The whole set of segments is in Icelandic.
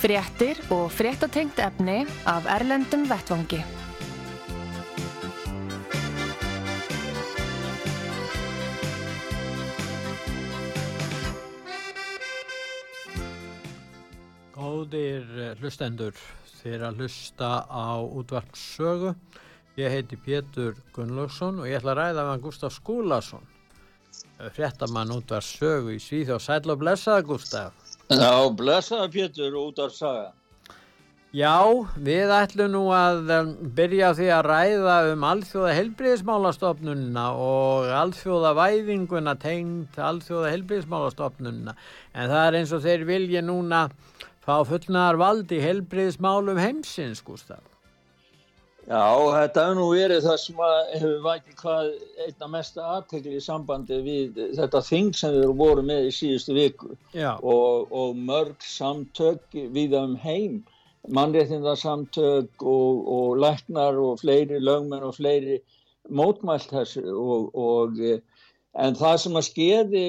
Fréttir og fréttatengt efni af Erlendum Vettvangi. Góðir eh, hlustendur, þeir að hlusta á útvarpssögu. Ég heiti Pétur Gunnlaugsson og ég ætla að ræða með Gustaf Skúlason, eh, fréttamann útvarpssögu í Svíþjóð. Sæl og blessaða Gustaf. Já, blessaða Pétur útvarpssaga. Já, við ætlum nú að um, byrja því að ræða um alþjóða helbriðismálastofnunna og alþjóða væðinguna tengd alþjóða helbriðismálastofnunna. En það er eins og þeir vilja núna fá fullnaðar vald í helbriðismálum heimsins, Gustaf. Já, þetta hefur nú verið það sem hefur vækið hvað einna mesta aðtekli í sambandi við þetta þing sem við vorum með í síðustu viku. Og, og mörg samtök við um heim, mannréttindarsamtök og, og læknar og fleiri lögmenn og fleiri mótmælt þessu og, og en það sem að skeiði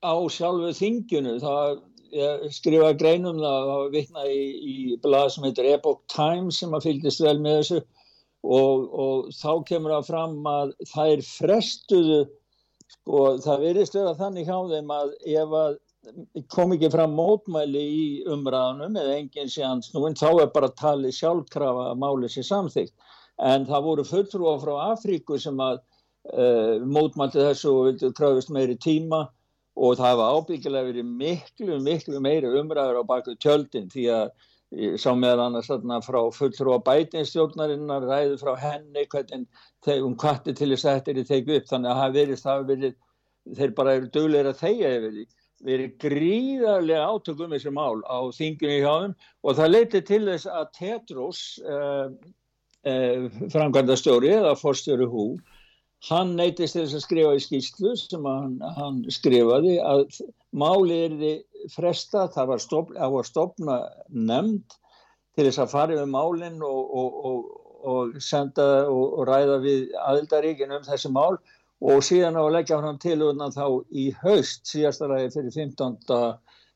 á sjálfu þinginu það ég skrifaði greinum það að vitna í, í blað sem heitir Epoch Times sem að fylgist vel með þessu og, og þá kemur það fram að það er frestuðu sko það verðist vera þannig hjá þeim að ef að kom ekki fram mótmæli í umræðanum eða enginn sé hans nú en þá er bara talið sjálfkrafa að máli sér samþygt en það voru fulltrúa frá Afríku sem að uh, mótmælti þessu og vildu kröfust meiri tíma og það hafa ábyggilega verið miklu, miklu meiri umræður á baku tjöldin því að sá meðal annars þarna frá fulltrú á bætinstjórnarinnar ræðu frá henni hvernig um kvatti til þess að þetta er í teku upp. Þannig að það verið, það verið þeir bara eru döglegir að þeia yfir því. Verið gríðarlega átökum þessi mál á þingunni hjá þeim og það leiti til þess að Tetrós eh, eh, framkvæmdastjóri eða forstjóri hú hann neytist þess að skrifa í skýrslu sem hann, hann skrifaði að máli er þið fresta, það var, stopn, var stopna nefnd til þess að fara yfir málinn og, og, og, og senda og ræða við aðildaríkin um þessi mál og síðan á að leggja fram tilvöðna þá í haust síðasta ræði fyrir 15.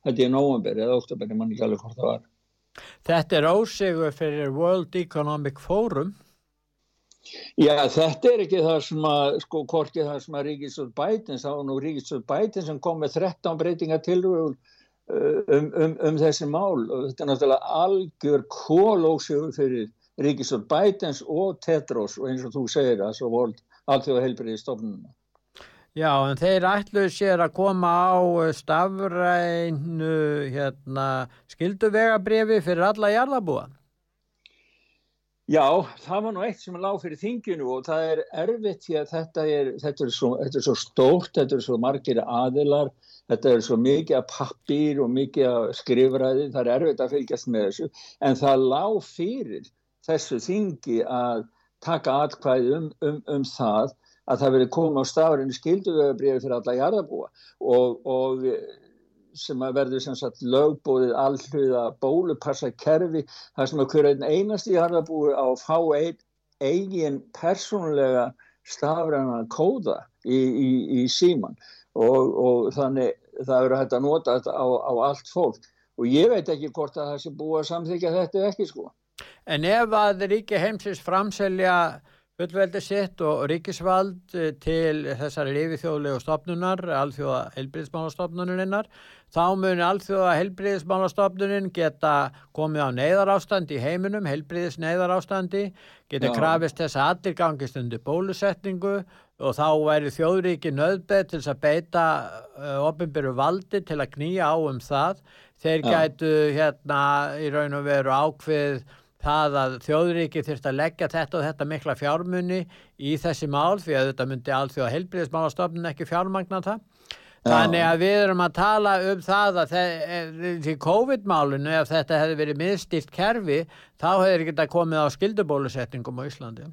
þetta í november eða ég mann ekki alveg hvort það var. Þetta er ósegur fyrir World Economic Forum Já, þetta er ekki það sem að, sko, korkið það sem að Ríkisvöld Bætins, þá nú Ríkisvöld Bætins sem kom með 13 breytinga tilvögun uh, um, um, um þessi mál og þetta er náttúrulega algjör kólóksjöfur fyrir Ríkisvöld Bætins og Tetros og eins og þú segir það, svo vold allþjóða heilbriði stofnununa. Já, en þeir ætluðu sér að koma á stafrænu hérna, skilduvegabrifi fyrir alla jarðabúan. Já, það var nú eitt sem lág fyrir þinginu og það er erfitt því að þetta er, þetta er, svo, þetta er svo stórt, þetta er svo margir aðilar, þetta er svo mikið pappir og mikið skrifræði, það er erfitt að fylgjast með þessu, en það lág fyrir þessu þingi að taka atkvæði um, um, um það að það verið koma á stafrinu skilduvegabriði fyrir alla jarðabúa og, og sem að verður sem sagt lögbóðið allhuga bólupassa kerfi þar sem að hverja einast í harðabúi á að fá ein, eigin persónulega stafræna kóða í, í, í síman og, og þannig það verður hægt að nota þetta á, á allt fólk og ég veit ekki hvort að það sé búið að samþykja þetta ekki sko. En ef að ríki heimsins framselja fullveldi sitt og ríkisvald eh, til þessari lifi þjóðlegu stopnunar, alþjóða heilbríðismálastofnuninnar, þá muni alþjóða heilbríðismálastofnunin geta komið á neyðarástand í heiminum, heilbríðis neyðarástandi, geta Já. krafist þess að allir gangist undir bólusetningu og þá væri þjóðríki nöðbeð til að beita uh, eh, ofinbyrju valdi til að knýja á um það. Þeir Já. gætu hérna í raun og veru ákveð það að þjóðuríki þurft að leggja þetta og þetta mikla fjármunni í þessi mál því að þetta myndi allþjóða heilbríðismálastofnun ekki fjármagna það Þannig að við erum að tala um það að því COVID-málinu, ef þetta hefði verið miðstýrt kerfi, þá hefur þetta komið á skildubólusetningum á Íslandi.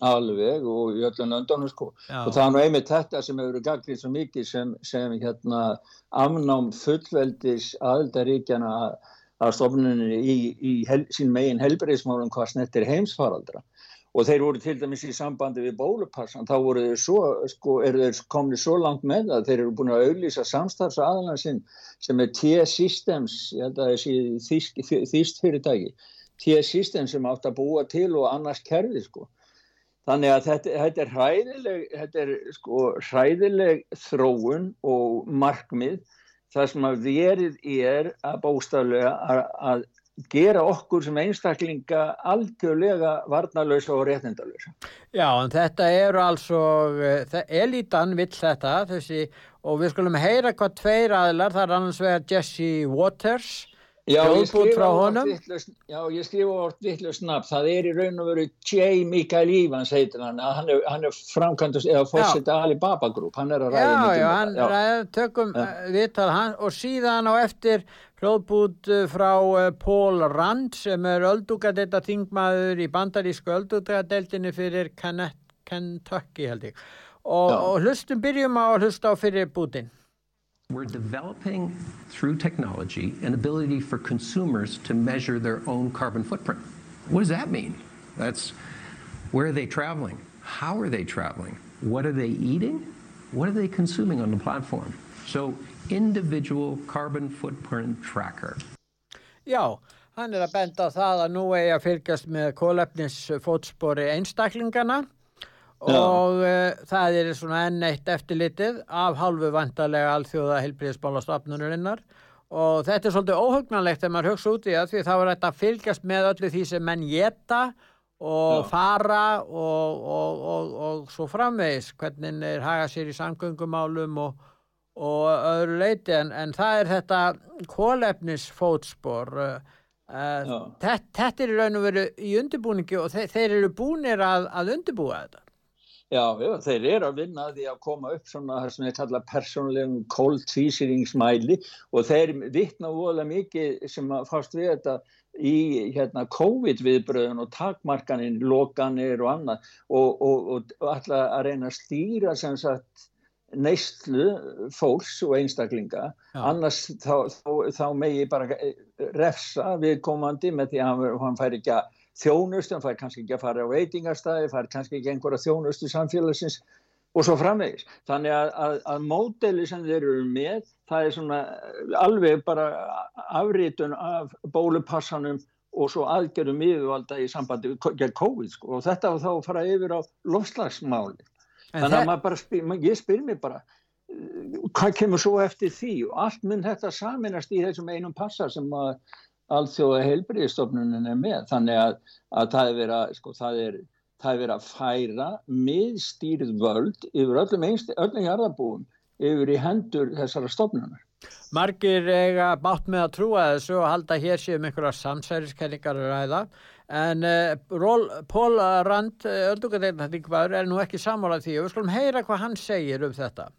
Alveg og í öllum löndunum sko. Já. Og það er nú einmitt þetta sem hefur gaglið svo mikið sem, sem hérna afnám fullveldis aðeldaríkjana að stofnunni í, í hel, sín megin helbriðismálum hvað snettir heimsfaraldra og þeir voru til dæmis í sambandi við bólupassan, þá voru þeir svo, sko, eru þeir komni svo langt með að þeir eru búin að auðlýsa samstarfsaðalan sinn sem er T-Systems, ég held að það sé þýst fyrirtæki, T-Systems sem átt að búa til og annars kerfi sko. Þannig að þetta, þetta er hræðileg, þetta er sko hræðileg þróun og markmið þar sem að verið er að bóstaflega að, að gera okkur sem einstaklinga algjörlega varnalösa og réttindalösa. Já, en þetta eru altså, elitan vill þetta þessi, og við skulum heyra hvað tveir aðlar, það er annars vegar Jesse Waters Já, ég skrifa orð vittlust nafn, það er í raun og veru J. Mikael Ívans heitir hann, hann er, er framkvæmdust eða fórsetta Alibaba Group, hann er að ræða Já, já, hann ræði, tökum ja. Eh, vittal hann og síðan á eftir hljóðbút eh, frá eh, Paul Rand sem er öldúkadetta þingmaður í bandarísku öldúkadeltinni fyrir Kentucky held ég. Og, og hlustum byrjum á að hlusta á fyrir bútin We're developing through technology an ability for consumers to measure their own carbon footprint. What does that mean? That's where are they traveling? How are they traveling? What are they eating? What are they consuming on the platform? So, individual carbon footprint tracker. Já, hann er að benda það að nú eigi að fylgjast með kólefnisfótspori einstaklingana og uh, það er svona enn eitt eftirlitið af halvu vantarlega alþjóða heilbríðisbálastofnunurinnar og þetta er svolítið óhugnanlegt þegar maður hugsa út í það því þá er þetta að fylgjast með öllu því sem menn geta og Já. fara og, og, og, og svo framvegis hvernig er haga sér í samgöngumálum og öðru leiti en, en það er þetta kólefnisfótspor uh, þetta er í raun og veru í undirbúningi og þeir, þeir eru búinir að, að undirbúa þetta Já, já, þeir eru að vinna því að koma upp svona það sem ég kalla persónlegum kóltvísiringsmæli og þeir vittna óalega mikið sem að fást við þetta í hérna, COVID-viðbröðun og takmarkaninn, lokanir og annað og, og, og alltaf að reyna að stýra sem sagt neistlu fólks og einstaklinga Já. annars þá, þá, þá megi bara refsa viðkomandi með því að hann fær ekki að þjónustu, hann fær kannski ekki að fara á veitingarstaði, fær kannski ekki einhverja þjónustu samfélagsins og svo framvegis. Þannig að, að, að módeli sem þeir eru með, það er svona alveg bara afrítun af bólupassanum og svo aðgerðum yfirvalda í sambandi gegn COVID sko. og þetta þá fara yfir á lofslagsmáli. Þannig að bara spyr, ég spyr mér bara hvað kemur svo eftir því og allt mun þetta saminast í þessum einum passa sem að alþjóða heilbriðistofnunin er með. Þannig að, að það er verið að sko, það er, það er verið að færa miðstýrið völd yfir öllum, öllum jarðabúum yfir í hendur þessara stofnunar. Margir eiga bátt með að trúa þessu og halda hér séum einhverja samsæriskellingar að ræða. En uh, Pól Rand öldungadegnarþingvaður er nú ekki samálað því. Og við skulum heyra hvað hann segir um þetta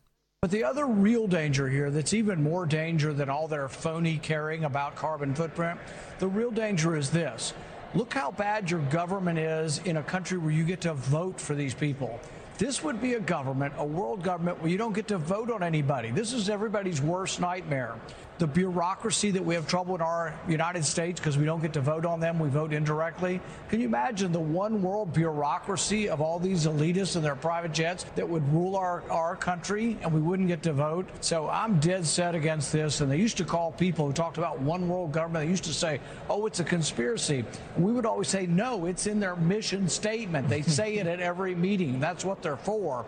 But the other real danger here, that's even more danger than all their phony caring about carbon footprint, the real danger is this. Look how bad your government is in a country where you get to vote for these people. This would be a government, a world government, where you don't get to vote on anybody. This is everybody's worst nightmare the bureaucracy that we have trouble in our United States because we don't get to vote on them, we vote indirectly. Can you imagine the one world bureaucracy of all these elitists and their private jets that would rule our, our country and we wouldn't get to vote? So I'm dead set against this. And they used to call people who talked about one world government, they used to say, oh, it's a conspiracy. We would always say, no, it's in their mission statement. They say it at every meeting. That's what they're for.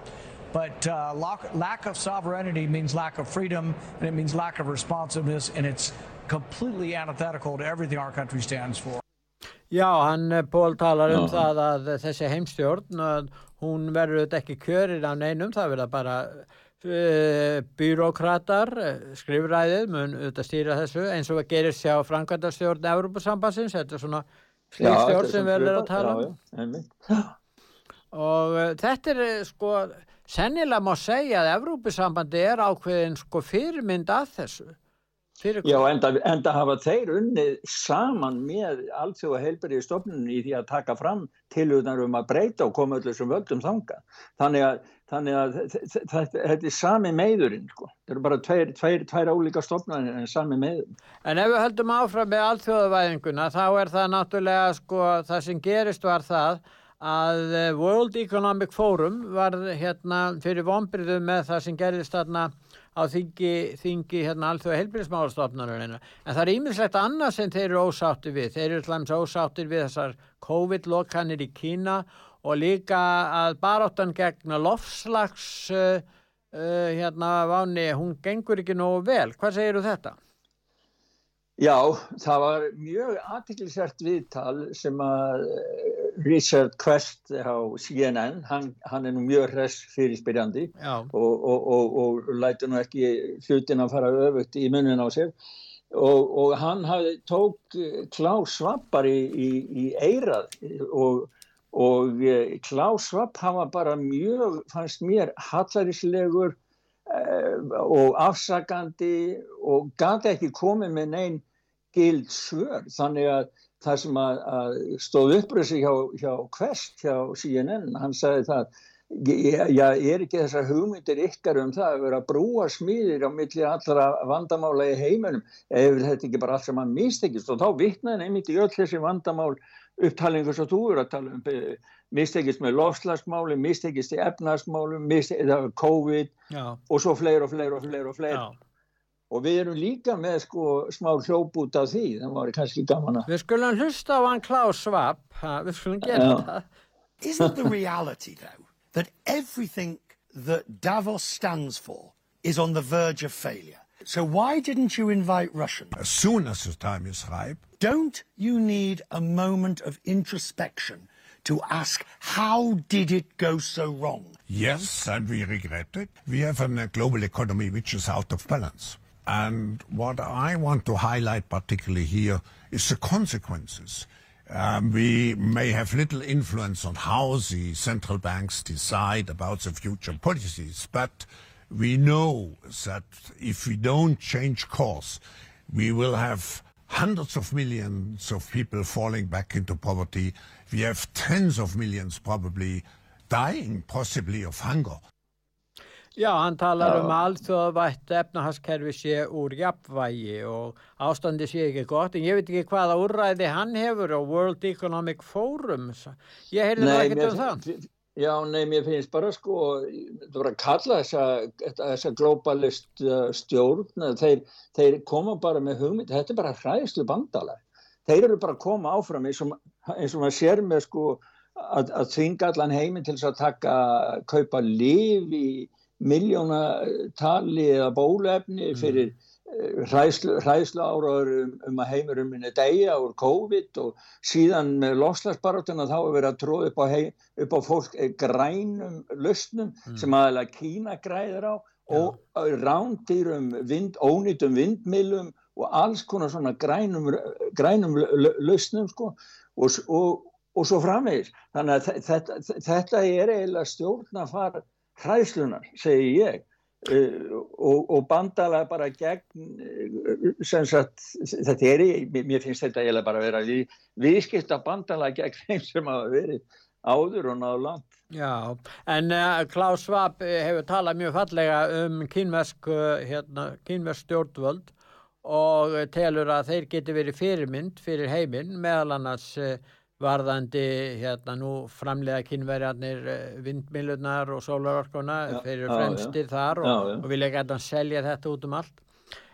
But uh, lack of sovereignty means lack of freedom, and it means lack of responsiveness, and it's completely antithetical to everything our country stands for. Já, hann eh, Pól talar um Já. það að þessi heimstjórn, hún verður ekki kjörir af neinum, það verður bara uh, byråkratar, eh, skrifræðið, mun auðvitað stýra þessu, eins og að gerir sjá Frankvæntastjórn Európa-sambansins, þetta er svona slíkstjórn sem verður að tala um. Já, já, einmitt. og uh, þetta er sko sennilega má segja að Evrópusambandi er ákveðin sko fyrirmynd að þessu. Fyrir Já, enda, enda hafa þeir unnið saman með allþjóða heilbæriði stofnunum í því að taka fram tilhugnar um að breyta og koma öllum sem völdum þanga. Þannig að, þannig að þetta er sami meðurinn, sko. Það eru bara tveir, tveir, tveir álíka stofnunir en sami meðurinn. En ef við höldum áfram með allþjóðavæðinguna þá er það náttúrulega, sko, það sem gerist var það að eh, World Economic Forum var hérna fyrir vonbyrðu með það sem gerðist þarna á þingi, þingi hérna allþjóða heilbyrðismálastofnarinn en það er ímislegt annað sem þeir eru ósáttir við. Þeir eru alltaf ósáttir við þessar COVID-lokanir í Kína og líka að baráttan gegn lofslags uh, uh, hérna váni, hún gengur ekki nógu vel. Hvað segir þú þetta? Já, það var mjög aðtiklisert viðtal sem að eh, Richard Quest á CNN, hann, hann er nú mjög hress fyrirspyrjandi og, og, og, og læti nú ekki hlutin að fara öfugt í munin á sér. Og hann hafði tók Klaus Svappar í, í, í eirað og eh, Klaus Svapp hann var bara mjög, fannst mér hallaríslegur Eh, og afsakandi og gæti ekki komið með neinn gild svör. Þannig að það sem að, að stóð uppröðsi hjá, hjá Quest, hjá CNN, hann sagði það já, er ekki þessar hugmyndir ykkar um það að vera brúa smíðir á milli allra vandamála í heiminum? Ef þetta ekki bara allt sem hann mistekist? Og þá vittnaði nefnit í öll þessi vandamál upptalingu sem þú eru að tala um mistekist með lofslagsmáli, mistekist í efnarsmáli, mistekist COVID Já. og svo fleir og fleir og fleir og fleir. Já. Og við erum líka með sko smá hljóput af því, það var kannski gaman að... Við skulum hlusta á hann Klaus Schwab, við skulum gera það. Isn't the reality though that everything that Davos stands for is on the verge of failure? So why didn't you invite Russians? As soon as the time is ripe. Don't you need a moment of introspection to ask how did it go so wrong? Yes, and we regret it. We have a global economy which is out of balance. And what I want to highlight particularly here is the consequences. Um, we may have little influence on how the central banks decide about the future policies, but we know that if we don't change course, we will have hundreds of millions of people falling back into poverty. We have tens of millions probably dying, possibly of hunger. Já, hann talar um alþjóðavætt efnahagskerfi sé úr jafnvægi og ástandi sé ekki gott en ég veit ekki hvaða úrræði hann hefur á World Economic Forum ég heyrði það ekkert um það Já, nei, mér finnst bara sko, þú voru að kalla þessa, þessa globalist uh, stjórn, þeir, þeir koma bara með hugmynd, þetta er bara hræðslu bandalag. Þeir eru bara að koma áfram eins og, eins og maður sér með sko að, að þvinga allan heiminn til þess að taka, kaupa liv í miljónatali eða bólefni fyrir mm hræðslu, hræðslu áraður um, um að heimurumminni degja úr COVID og síðan með lofslagsbaráttuna þá er verið að tróða upp á, hei, upp á fólk eh, grænum lausnum mm. sem aðalega Kína græðir á og ja. rándýrum vind, ónýtum vindmilum og alls konar svona grænum, grænum lausnum sko og, og, og svo framvegis þannig að þetta, þetta er eiginlega stjórn að fara hræðslunar segi ég og, og bandalega bara gegn uh, sagt, þetta er mér finnst þetta eiginlega bara að vera við, viðskipta bandalega gegn þeim sem hafa verið áður og náðu land Já, en uh, Klaus Schwab hefur talað mjög fallega um kínversk hérna, stjórnvöld og telur að þeir geti verið fyrirmynd fyrir heiminn meðal annars varðandi hérna nú framlega kynverjarnir eh, vindmilunar og sólarorkuna fyrir fremstir þar og, já, já. og vilja gæta að selja þetta út um allt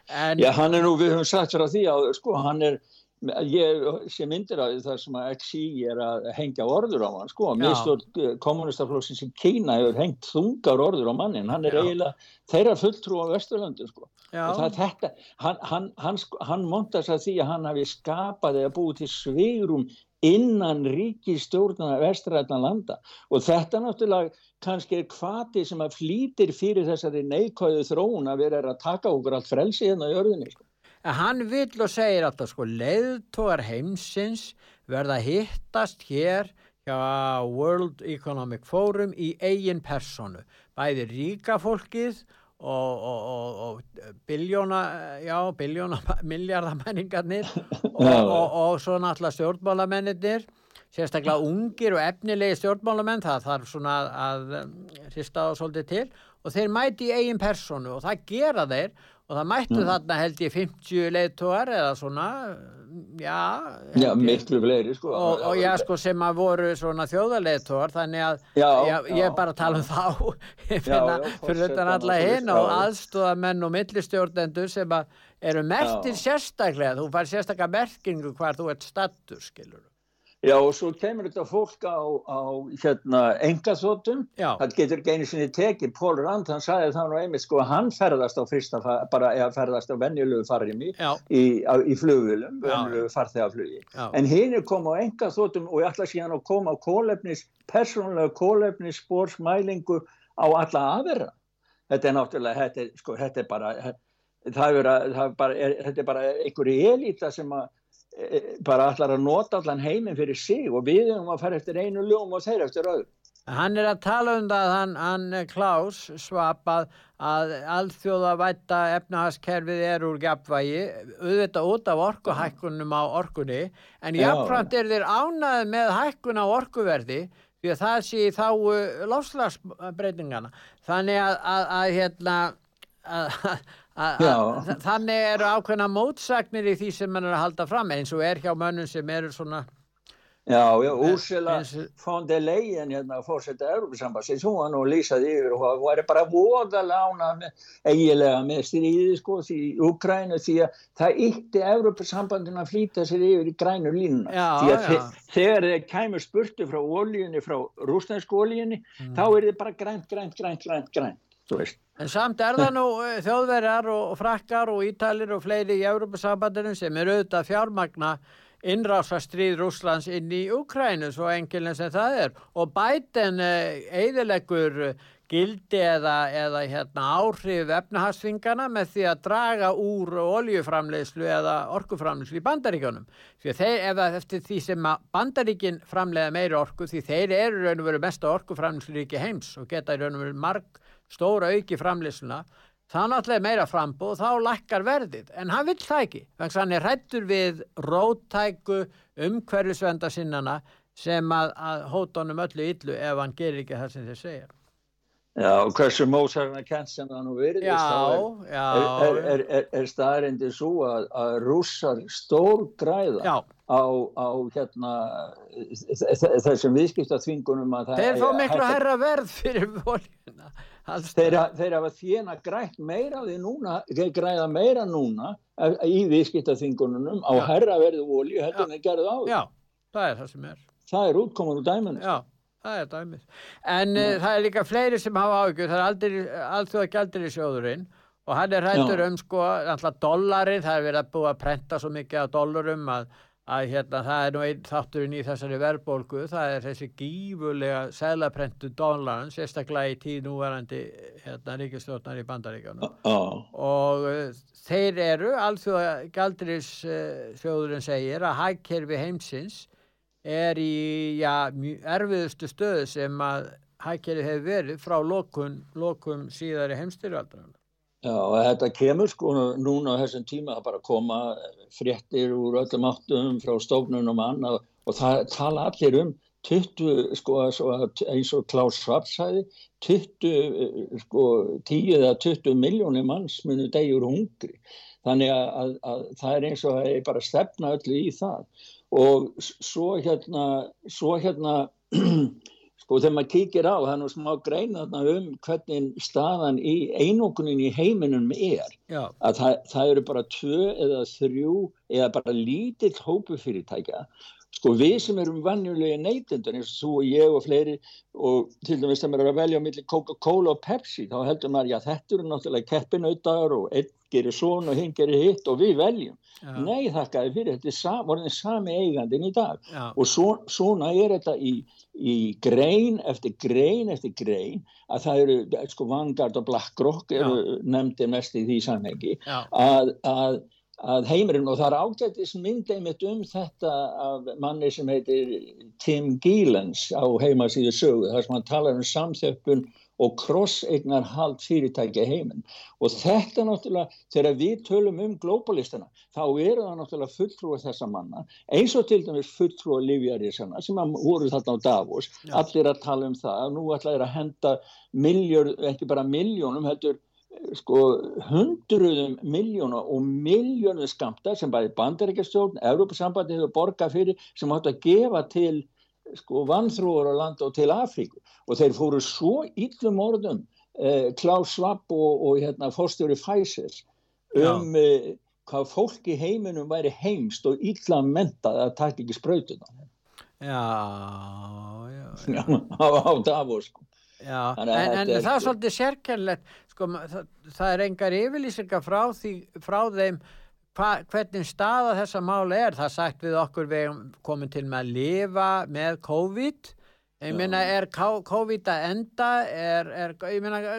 en, Já, hann er nú, við höfum sagt frá því að sko, hann er ég sé myndir af það sem að XI er að hengja orður á hann sko, mistur eh, kommunistaflóksins í Kína hefur hengt þungar orður á mannin, hann er Já. eiginlega þeirra fulltrú á Vesturlandi sko Já. og það er þetta, hann, hann, hann, hann montas að því að hann hafi skapað eða búið til svigrum innan ríkistjórnana vestræðna landa og þetta náttúrulega kannski er kvati sem að flýtir fyrir þessari neikvæðu þróun að vera að taka okkur allt frelsi hérna í örðinni sko. Hann vil og segir alltaf sko leiðtógar heimsins verða hittast hér hjá World Economic Forum í eigin personu. Bæði ríka fólkið og, og, og, og biljóna, já, biljóna, miljardamenningarnir og, og svo náttúrulega stjórnmálamennir, sérstaklega ungir og efnilegi stjórnmálamenn, það þarf svona að hrista á svolítið til. Og þeir mæti í eigin personu og það gera þeir og það mættu mm. þarna held ég 50 leiðtóar eða svona já, já miklu fleiri sko. Og, og já sko sem að voru svona þjóðarleiðtóar þannig að já, já, ég er bara að tala um þá. Fyrir þetta alla hinn og aðstofamenn og millistjórnendur sem að eru mertir sérstaklega. Þú fær sérstaklega merkingu hvar þú ert stattur skilur Já og svo kemur þetta fólk á, á hérna engaþóttum, það getur ekki einu sinni tekið, Pól Rand hann sagði það nú einmitt sko hann ferðast á fyrsta, bara eða ferðast á venjulegu farimi í, í flugvilum, venjulegu farþegaflugi, en hinn er komið á engaþóttum og ég ætla síðan að koma á kólefnis, persónulega kólefnis spórsmælingu á alla aðverða, þetta er náttúrulega, þetta er, sko, þetta er bara, það er, það er bara, þetta er bara einhverju elita sem að bara allar að nota allan heiminn fyrir sig og við erum að fara eftir einu ljóm og þeir eftir öðru. Hann er að tala um það, hann, hann Klaus svapað að alþjóða vætta efnahagskerfið er úr gafvægi, auðvitað út af orkuhækkunum á orkunni, en jáfnframt er þeir ánað með hækkun á orkuverði því að það sé þá lofslagsbreytingana. Þannig að, að, að hérna, þannig eru ákveðna mótsagnir í því sem mann er að halda fram eins og er hjá mönnum sem eru svona Já, já, Úrsula von der Leyen hérna fórsetta Európa-sambassins, hún var nú lýsaði yfir og hún var bara voðalána eigilega með stríði sko í Ukrænu því að það ytti Európa-sambandin að flýta sér yfir í grænu línuna já, því að já. þegar þeir kæmur spurtu frá ólíunni, frá rúsnæsku ólíunni mm. þá er þið bara grænt, grænt, grænt, grænt, grænt, En samt er það nú eh, þjóðverjar og frakkar og ítalir og fleiri í Európa-sambandinu sem eru auðvitað fjármagna innrásastrýð Rúslands inn í Ukrænu svo engilin sem það er og bæten eiðilegur gildi eða, eða hérna, áhrif efnahagsfingana með því að draga úr oljuframleyslu eða orkuframleyslu í bandaríkjónum. Þeir, eftir því sem bandaríkin framlega meiri orku, því þeir eru raun og veru mesta orkuframleyslu ríki heims og geta raun og veru marg stóra auki framlýsluna þá náttúrulega meira frambóð og þá lakkar verðið. En hann vill það ekki þannig að hann er hrættur við rótæku umhverfisvenda sinnana sem að, að hóta honum öllu yllu ef hann gerir ekki það sem þeir segja. Já, og hversu mósarna kent sem það nú verðist já, já, er, er, er, er staðrindi svo að, að rússar stór græða já. á, á hérna, þessum viðskiptaþvingunum Þeir fá miklu að herra verð fyrir voljuna Þeir, þeir hafa þjena grætt meira því núna, þeir græða meira núna í viðskiptaþingunum á herraverðu ólíu heldur en þeir gerðu á Já, það er það sem er. Það er útkoman úr dæminu. Já, það er dæmið. En uh, það er líka fleiri sem hafa ágjör það er aldrei, allþjóða gældir í sjóðurinn og hann er hættur um sko alltaf dollarin, það er verið að búa að prenta svo mikið á dollarum að að hérna það er nú einn þátturinn í þessari verðbólgu, það er þessi gífulega selaprentu dólarn, sérstaklega í tíð núverandi hérna ríkistjórnar í bandaríkjónu oh. og uh, þeir eru, alþjóða galdris uh, þjóðurinn segir að hækkerfi heimsins er í já, erfiðustu stöðu sem að hækkerfi hefur verið frá lokun, lokun síðari heimstyrjaldrann. Já, þetta kemur sko núna á þessum tíma að bara koma fréttir úr öllum áttum frá stofnunum annað og það tala allir um 20, sko, eins og Klaus Schwab sæði, 20, sko, 10 eða 20 miljónir manns munu degjur hungri. Þannig að, að, að það er eins og það er bara stefna öllu í það og svo hérna, svo hérna Sko þegar maður kíkir á, það er nú smá greina um hvernig staðan í einogunin í heiminum er. Já. Að það, það eru bara tvö eða þrjú eða bara lítill hópu fyrirtækja. Sko við sem erum vannjulega neytendur eins og þú og ég og fleiri og til dæmis þegar maður er að velja á milli Coca-Cola og Pepsi þá heldur maður, já þetta eru náttúrulega keppinautar og einn gerir svona og hinn gerir hitt og við veljum. Já. Nei þakkaði fyrir, þetta er sam, orðin sami eigandin í dag Já. og svo, svona er þetta í, í grein eftir grein eftir grein að það eru, sko Vanguard og BlackRock eru nefndir mest í því samhengi að, að, að heimurinn og það er ágættis myndið um þetta af manni sem heitir Tim Gílens á heimasíðu sögu þar sem hann talar um samþjöppun og krossegnar hald fyrirtækja heiminn og þetta náttúrulega þegar við tölum um globalistana þá eru það náttúrulega fulltrúið þessa manna eins og til dæmis fulltrúið Livjarísana sem voru þarna á Davos Já. allir að tala um það nú ætlaði að henda miljör, ekki bara miljónum heldur sko hundruðum miljóna og miljónu skamta sem bæði bandaríkjastjórn, Európa-sambandi hefur borgað fyrir sem átt að gefa til sko vannþrúur á land og til Afríku. Og þeir fóru svo yllum orðum eh, Klaus Schwab og, og hérna, fórstjóri Pfizer um eh, hvað fólk í heiminum væri heimst og illa mentað að taka ekki sprautuna Já, já, já. á, á Davos sko Já, en, en það er svolítið sérkjærlegt sko, það, það er engar yfirlýsingar frá, því, frá þeim hva, hvernig staða þessa máli er. Það sagt við okkur við komum til með að lifa með COVID. Ég meina er COVID að enda? Er, er, ég meina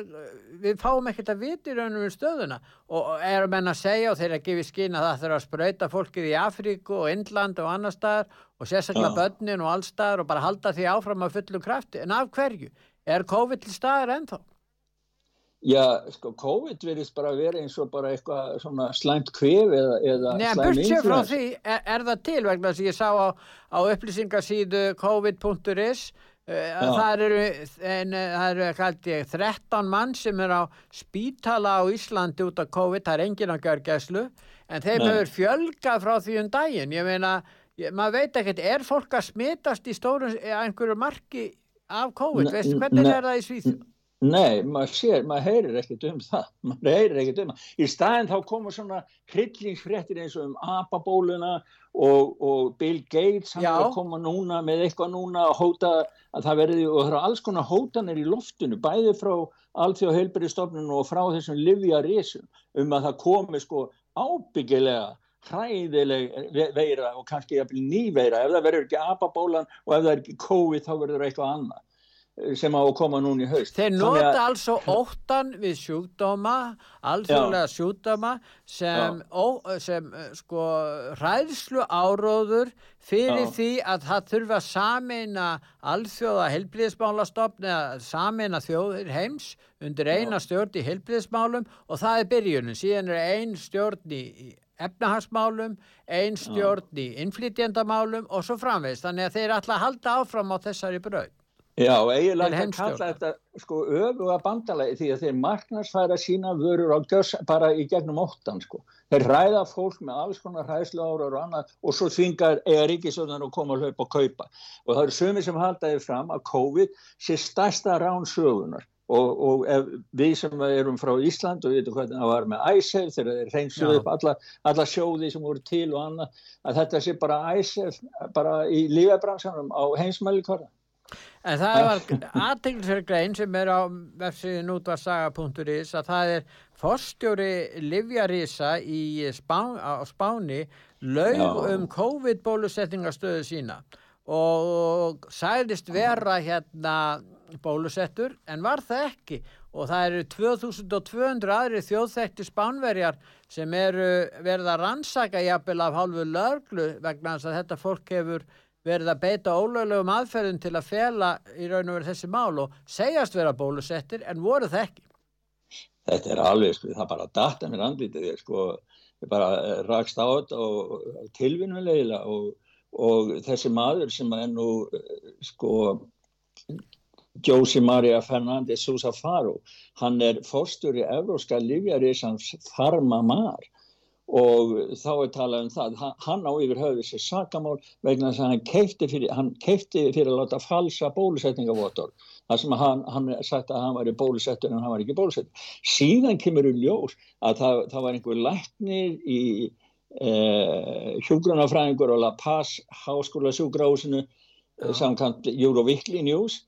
við fáum ekkert að vita í raunum um stöðuna. Og erum enn að segja og þeir að gefa skýn að það þurfa að spröyta fólkið í Afríku og Indland og annar staðar og sérstaklega börnin og allstaðar og bara halda því áfram að fullu krafti. En af hverju? Er COVID til staðar ennþá? Já, sko, COVID verðist bara að vera eins og bara eitthvað svona slæmt kvef eða, eða Nei, slæmt innflans. Nei, burt sér frá því, er, er það til vegna sem ég sá á, á upplýsingasíðu covid.is það eru, en, það eru kallt ég, 13 mann sem er á spítala á Íslandi út af COVID, það er engin að gjör gæslu, en þeim Nei. hefur fjölgað frá því um daginn, ég meina, maður veit ekkert, er fólk að smitast í stóru, einhverju marki af COVID, veistu hvernig er það í Svíþjóð? Nei, maður sér, maður heyrir ekkert um það, maður heyrir ekkert um það. Í staðin þá koma svona hryllingsfrettir eins og um apabóluna og, og Bill Gates, hann er að koma núna með eitthvað núna að hóta að það verði, og það eru alls konar hótanir í loftinu, bæði frá allþjóð heilbyrjastofnunum og frá þessum livja risum um að það komi sko ábyggilega hræðileg veira og kannski ný veira ef það verður ekki apabólan og ef það er ekki COVID þá verður eitthvað annað eh, sem á að koma núna í haust. Þeir nota að... also óttan við sjúkdóma alþjóðlega sjúkdóma sem, ó, sem eh, sko hræðslu áróður fyrir Já. því að það þurfa að sameina alþjóða helbriðismálastofn eða sameina þjóðir heims undir eina Já. stjórn í helbriðismálum og það er byrjunum, síðan er ein stjórn í efnahagsmálum, einstjórn í innflytjandamálum og svo framveist. Þannig að þeir að halda áfram á þessari bröð. Já, eiginlega að kalla þetta sko öfuga bandalagi því að þeir marknarsfæra sína vörur á görs bara í gegnum óttan sko. Þeir ræða fólk með alls konar hræðslu ára og annað og svo þvingar eiga ríkisöðunar að koma að hlaupa og kaupa. Og það eru sömi sem haldaði fram að COVID sé stærsta rán sögunar og, og ef við sem erum frá Ísland og við veitum hvað það var með æsef þegar þeir reynsuðu upp alla, alla sjóði sem voru til og annað að þetta sé bara æsef bara í lífabransanum á heimsmæli hverja En það var aðteglisverð grein sem er á vefsiðin útvarsaga.is að það er forstjóri Livjarisa í Spán, á Spáni laug um COVID-bólusetningastöðu sína og sæðist vera hérna bólusettur en var það ekki og það eru 2200 aðri þjóðþekti spánverjar sem eru verið að rannsaka jafnvel af hálfu löglu vegna þess að þetta fólk hefur verið að beita ólöglegum aðferðin til að fela í raun og verið þessi mál og segjast vera bólusettir en voru það ekki. Þetta er alveg sko, það bara data mér andlítið sko, ég bara rakst á þetta og tilvinnulegila og, og þessi maður sem er nú sko Josi Maria Fernández Sousa Faro hann er fórstur í Evróska Lífjarísans Farmamar. Og þá er talað um það. Hann á yfir höfðu sér sakamál vegna þess að hann keipti fyrir, hann keipti fyrir að láta falsa bólusetningavotor þar sem hann, hann sagt að hann var í bólusettur en hann var ekki bólusettur. Síðan kemur í ljós að það, það var einhver læknir í eh, hjúgrunafræðingur og La Paz háskóla sjúgrásinu samkvæmt Eurovikli News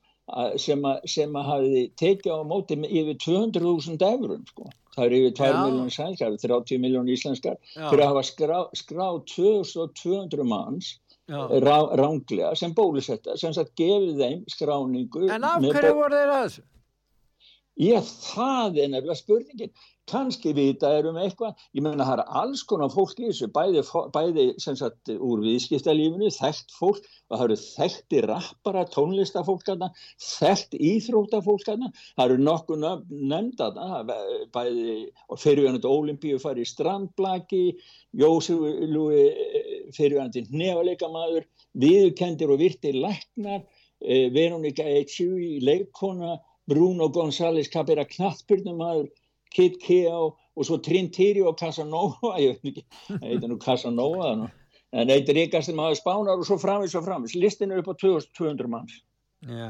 sem að, sem að hafi tekið á móti yfir 200.000 eurum sko. það eru yfir 2 miljónir sænskar 30 miljónir íslenskar Já. fyrir að hafa skráð skrá 2200 manns rá, ránglega sem bólusetta sem sagt gefið þeim skráningu En af hverju voru þeir að þessu? Ég, það er nefnilega spurningin. Kanski vita er um eitthvað. Ég meina það er alls konar fólk í þessu, bæði, bæði sem sagt úr viðskiptalífinu, þekkt fólk og það eru þekkti rappara tónlistafólkarna, þekkt íþróttafólkarna. Það eru nokkuð nefndaða, bæði fyrirvægandi olimpíu fari í strandblaki, Jósef Lúi fyrirvægandi nefaleikamaður, viðkendir og virtir læknar, eh, Veronika Eitjú í leikona, Bruno González Capera knattbyrnumæður, Kid Keo og svo Trintiri og Casanova, ég veit ekki, það heitir nú Casanova en eitt ríkastir maður spánar og svo framins og framins, listin er upp á 2200 manns. Já,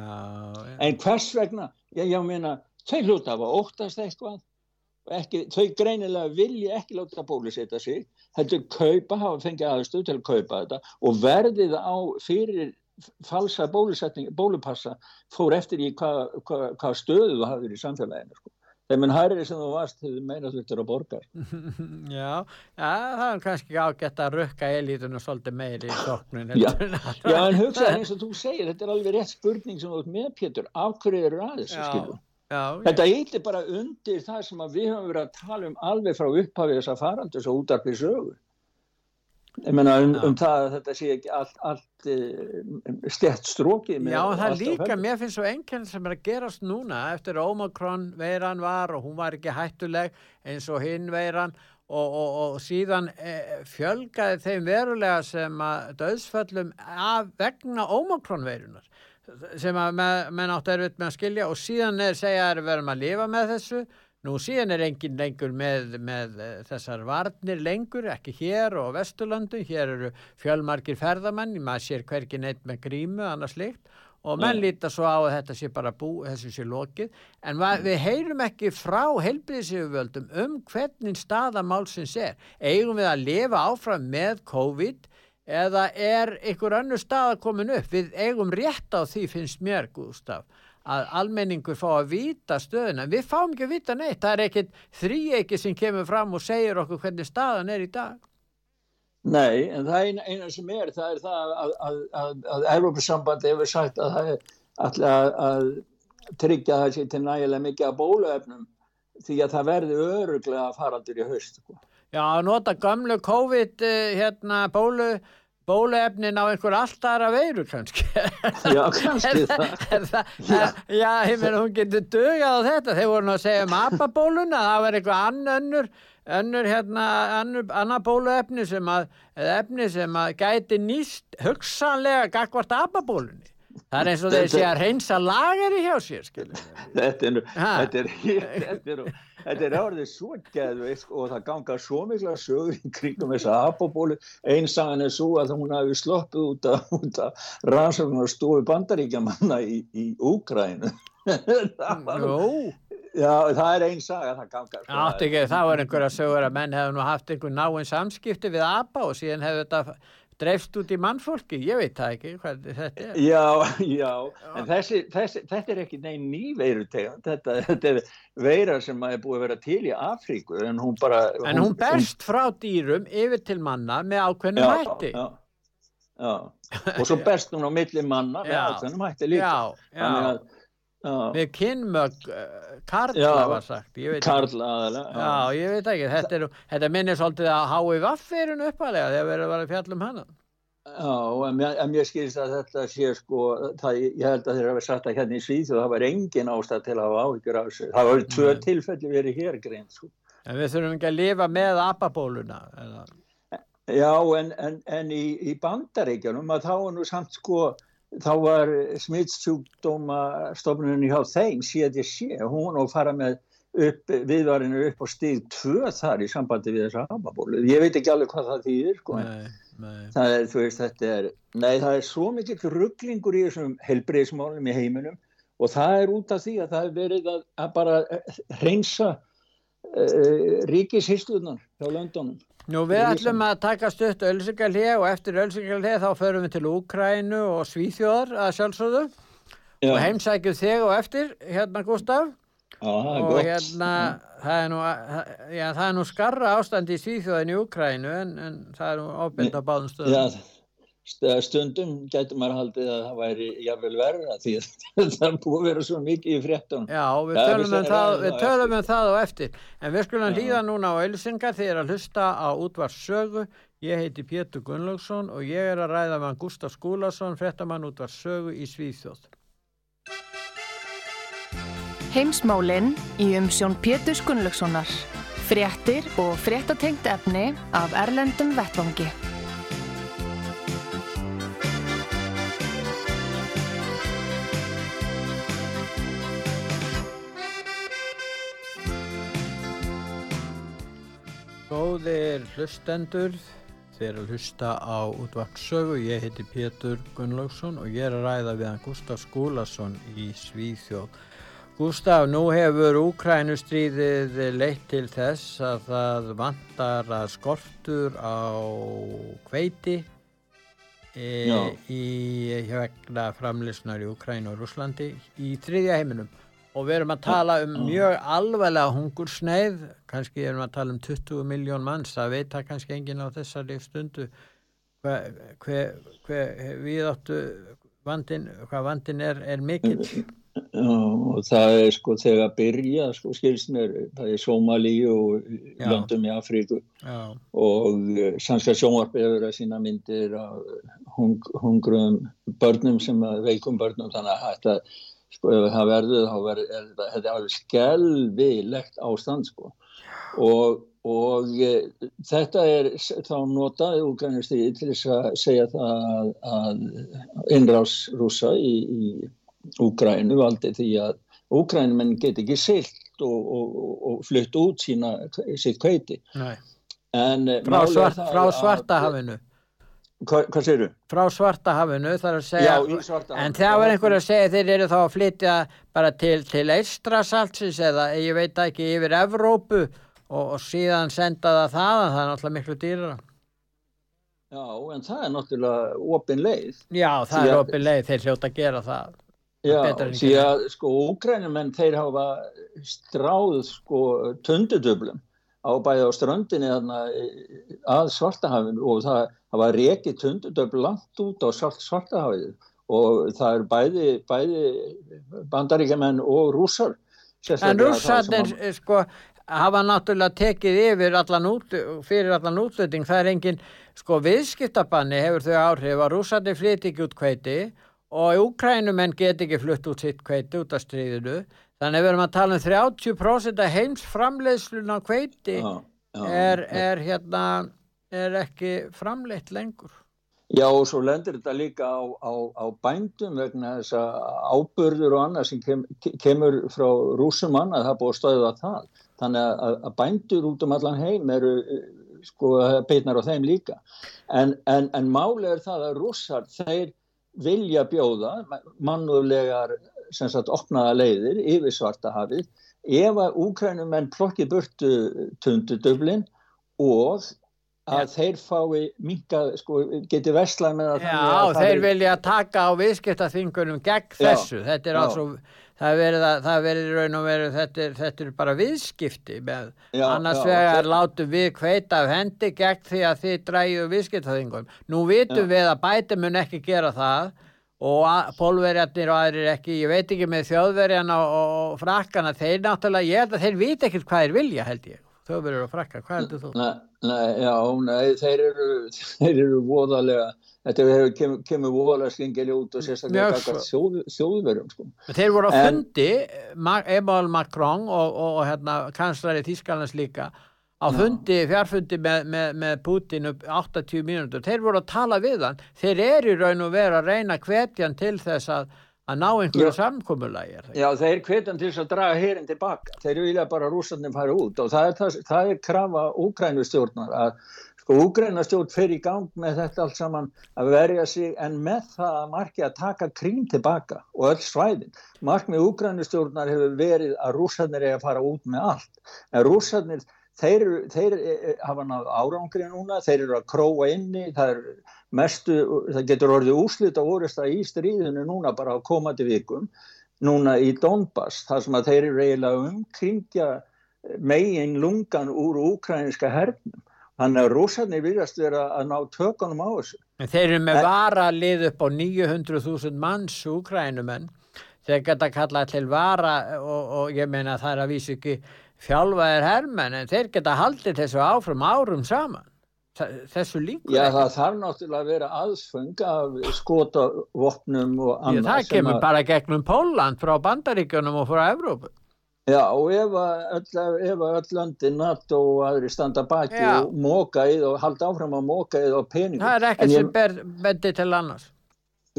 já. En hvers vegna, ég, ég meina, þau hluta að óttast eitthvað, ekki, þau greinilega vilja ekki láta bólusetja sig, heldur kaupa, hafa fengið aðstöð til að kaupa þetta og verðið á fyrir falsa bólupassa fór eftir í hvað hva, hva stöðu þú hafðir í samfélaginu sko. Þeim en hærri sem þú varst hefur meinað þú eftir að borga. Já, ja, það er kannski ágætt að rukka elitunum svolítið meiri í soknun já, já, en hugsaði eins og þú segir þetta er alveg rétt spurning sem þú ert með Pétur. Af hverju eru aðeins þetta íti bara undir það sem við höfum verið að tala um alveg frá upphafið þess að farandus og útarpið sögur ég menna um, um það að þetta sé ekki allt, allt uh, stert strókið Já, það er líka, mér finnst svo enkenn sem er að gerast núna eftir Omikron veiran var og hún var ekki hættuleg eins og hinn veiran og, og, og síðan e, fjölgaði þeim verulega sem að döðsföllum af vegna Omikron veirunar sem að menn átt erfitt með að skilja og síðan er segja að við verðum að lifa með þessu Nú síðan er engin lengur með, með eh, þessar varnir lengur, ekki hér og Vesturlandu, hér eru fjölmarkir ferðamenn, maður sér hverki neitt með grímu, annars líkt og menn Nei. líta svo á að þetta sé bara bú, þessu sé lokið, en við heyrum ekki frá heilbríðsífuvöldum um hvernig staðamálsins er. Eigum við að lifa áfram með COVID eða er einhver annu stað að komin upp? Við eigum rétt á því finnst mér, Gustaf að almenningur fá að vita stöðuna. Við fáum ekki að vita neitt, það er ekkit þrýeiki sem kemur fram og segir okkur hvernig staðan er í dag. Nei, en það eina, eina sem er það er það að, að, að, að Európa-sambandi hefur sagt að það er alltaf að tryggja það sér til nægilega mikið að bóluefnum því að það verði öruglega farandur í haust sko. Já, að nota gamlu COVID eh, hérna bólu bóluefnin á einhver alltaf veiru kannski. Já, kannski það, það Já, já ég meina hún getur dögað á þetta. Þeir voru nú að segja um apabóluna það var eitthvað annur önnur hérna, annur, annar bóluefni sem að, efni sem að gæti nýst hugsanlega gagvart apabólunni Það er eins og þeir sé að reynsa lagari hjá sér, skilur. Þetta er, þetta er, þetta er, þetta er árið svo geðveikt og það ganga svo mikla sögur í kringum þessa apabólu. Einsagan er svo að hún hafi sloppið út af, af rannsóknar stofi bandaríkjamanna í, í Úkrænu. Jó. Já, það er einn saga, það ganga. Átt ekki, það var einhverja sögur að menn hefðu nú haft einhver náinn samskipti við apa og síðan hefðu þetta dreifst út í mannfólki, ég veit það ekki hvað þetta er. Já, já, en þessi, þessi, þetta er ekki neinn ný veirutegand, þetta, þetta er veira sem er búið að vera til í Afríku, en hún bara... En hún, hún berst frá dýrum yfir til manna með ákveðnum hætti. Já, já, og svo berst hún á milli manna með ákveðnum hætti líka. Já, já. Að við kynmög Karla var sagt Karla, já. já, ég veit ekki þetta, er, þetta minnir svolítið að hái vaffirinu uppalega þegar við erum að fjalla um hana Já, en en mér skilst að þetta sé sko, það, ég held að þeir hafa sagt að hérna í Svíð og það var engin ástæð til að hafa áhyggjur af þessu, það var tvö tilfelli verið hér grein sko. En við þurfum ekki að lifa með apabóluna eða? Já, en, en, en í, í bandaríkjanum að þá er nú samt sko þá var smittsjúkdómastofnunni hjá þeim CDC, hún og fara með upp, viðvarinu upp á stíð 2 þar í sambandi við þessa hafabólu ég veit ekki alveg hvað það þýðir sko. nei, nei. það er, þú veist, þetta er nei, það er svo mikið rugglingur í þessum helbreyðismálum í heiminum og það er út af því að það er verið að, að bara hreinsa uh, ríkishýstuðnar hjá löndunum Nú við ætlum að taka stutt ölsingarlið og eftir ölsingarlið þá förum við til Úkrænu og Svíþjóðar að sjálfsögðu já. og heimsækjum þig og eftir hérna Gustaf já, og gott. hérna það er, nú, já, það er nú skarra ástand í Svíþjóðin í Úkrænu en, en það er nú ábyrgd á báðum stöðum Já, stundum getur maður haldið að það væri jafnvel verða því að það búið að vera svo mikið í fréttunum. Já, við Ja, tölum, um það, við tölum um það á eftir. En við skulum hlýða núna á Elsingar þegar að hlusta á útvars sögu. Ég heiti Pétur Gunnlaugsson og ég er að ræða með hann Gustaf Skúlason, fréttamann útvars sögu í Svíþjóð. Heimsmálinn í umsjón Pétur Gunnlaugssonar. Fréttir og fréttatengt efni af Erlendum Vettvangi. Góðir hlustendur, þeir eru að hlusta á útvarpsögu. Ég heiti Pétur Gunnlaugsson og ég er að ræða við hann Gustaf Skúlason í Svíþjóð. Gustaf, nú hefur Úkrænustríðið leitt til þess að það vantar að skortur á kveiti e, í vegna framlýsnar í Úkræn og Rúslandi í þriðja heiminum. Og við erum að tala um mjög alvarlega hungursneið, kannski erum við að tala um 20 miljón manns, það veit það kannski enginn á þessari stundu hver, hver, hver við áttu vandin, hvað vandin er, er mikill. Og það er sko þegar að byrja, sko skilst mér, það er Sómalí og Já. löndum í Afríku Já, og eh, sannska sjónvarpi hefur að sína myndir hung, hungrum börnum sem að veikum börnum þannig að þetta, sko ef það verður þá verður er þetta, þetta er alveg skelvilegt ástand sko. Og, og e, þetta er þá notað úgrænustíði til þess að segja það að, að innrás rúsa í, í Úgrænu valdi því að Úgrænumenn get ekki silt og, og, og, flutt út sína, sitt kveiti nei. En, eh, Frá, svart, frá að- svartahafinu. Hvað, hvað segirðu? Frá svartahafinu þarf að segja, Já, en það var einhver að segja þeir eru þá að flytja bara til, til Eistrasaltsins eða ég veit ekki yfir Evrópu og, og síðan senda það þaðan, það er náttúrulega miklu dýrara. Já, en það er náttúrulega opin leið. Já, það er opið leið, þeir hljóta að gera það. Já, því að sko úgrænumenn þeir hafa stráð sko tundudöflum á bæði á ströndinni þarna eh, að Svartahafinu og það hafa rekið tundudöfl langt út á svart, Svartahafið og það er bæði, bæði bandaríkjaman og rússar. En það sem rússarnir, að- sko, hafa náttúrulega tekið yfir allan út, fyrir allan útlutning, það er engin, sko, viðskiptabanni hefur þau áhrif að rússarnir flyt ekki út kveiti og úkrænumenn get ekki flutt út sitt kveiti út af stríðinu, þannig að við erum að tala um 30% af heims framleiðslun á kveiti Já, já. er, er hérna, er ekki framleitt lengur. Já og svo lendir þetta líka á, á, á bændum vegna þess að ábörður og annað sem kem, kemur frá rúsum annað, það búið að stöða það. Þannig að, að bændur út um allan heim eru eh, sko beitnar á þeim líka. En, en, en máli er það að rússar þeir vilja bjóða mannúðlegar sem sagt opnaða leiðir yfir svartahafið ef að úkrænumenn plokki burtu tundudöflin og að þeir fái minka, sko, geti verslað með þannig Já, að þeir verði- vilja taka á viðskiptaþingunum gegn Já, þessu. Þetta er já. altså, það er verið, að, það er verið raun og verið, þetta er, þetta er bara viðskipti með, Já, annars já, vegar þeir- látum við kveita af hendi gegn því að þið dræju viðskiptaþingunum. Nú vitum við að bæti mun ekki gera það og pólverjarnir og aðrir ekki, ég veit ekki með þjóðverjana og, frakkana, þeir náttúrulega, ég held að þeir vita ekkert hvað þeir vilja held ég. Þjóðverjar og frakkar, hvað heldur þú? Nei, nei, já, nei, þeir eru, þeir eru voðalega, þetta hefur kemur, kemur voðalega skengeli út og sérstaklega Mjög gagvart þjóð, þjóðverjum, sko. Þeir voru á fundi, Emmanuel Macron og, og, og hérna, kanslari Þískalans líka, á fundi, fjárfundi með, með, með Putin upp 80 mínútur. Þeir voru að tala við hann. Þeir eru í raun og veru að reyna hvetjan til þess að, að ná einhverju er ekki? Já, þeir hvetan til þess að draga herin tilbaka. Þeir vilja bara að rússarnir fara út og það er, það, það er krafa úkrænustjórnar að sko úkrænustjórn fer í gang með þetta allt saman að verja sig en með það að marki að taka krím tilbaka og öll svæðin. Markmið úkrænustjórnar hefur verið að rússarnir er að fara út með allt. En rússarnir Þeir, þeir eh, hafa náð árangri núna, þeir eru að króa inni, það, er mestu, það getur orðið úslit á orðista í stríðinu núna bara á komandi vikum, núna í Donbass, þar sem að þeir eru eiginlega að umkringja megin lungan úr úkrænska hernum. Þannig að rússarnir virðast vera að ná tökunum á þessu. En þeir eru með vara lið upp á 900.000 manns úkrænumenn. Þeir geta kallað til vara og, og ég meina það er að vísu ekki fjálfaðir hermenn en þeir geta haldið þessu áfram árum saman. Þessu líkur Já, það þarf náttúrulega að vera aðsfeng af skotavopnum og annað. Já, það kemur að... bara gegnum Póland frá Bandaríkjunum og frá Evrópu. Já, og ef öll, öll landi NATO og aðri standa baki Já. og móka í og halda áfram að móka í og peningum. Það er ekkert sem ber bendi til annars.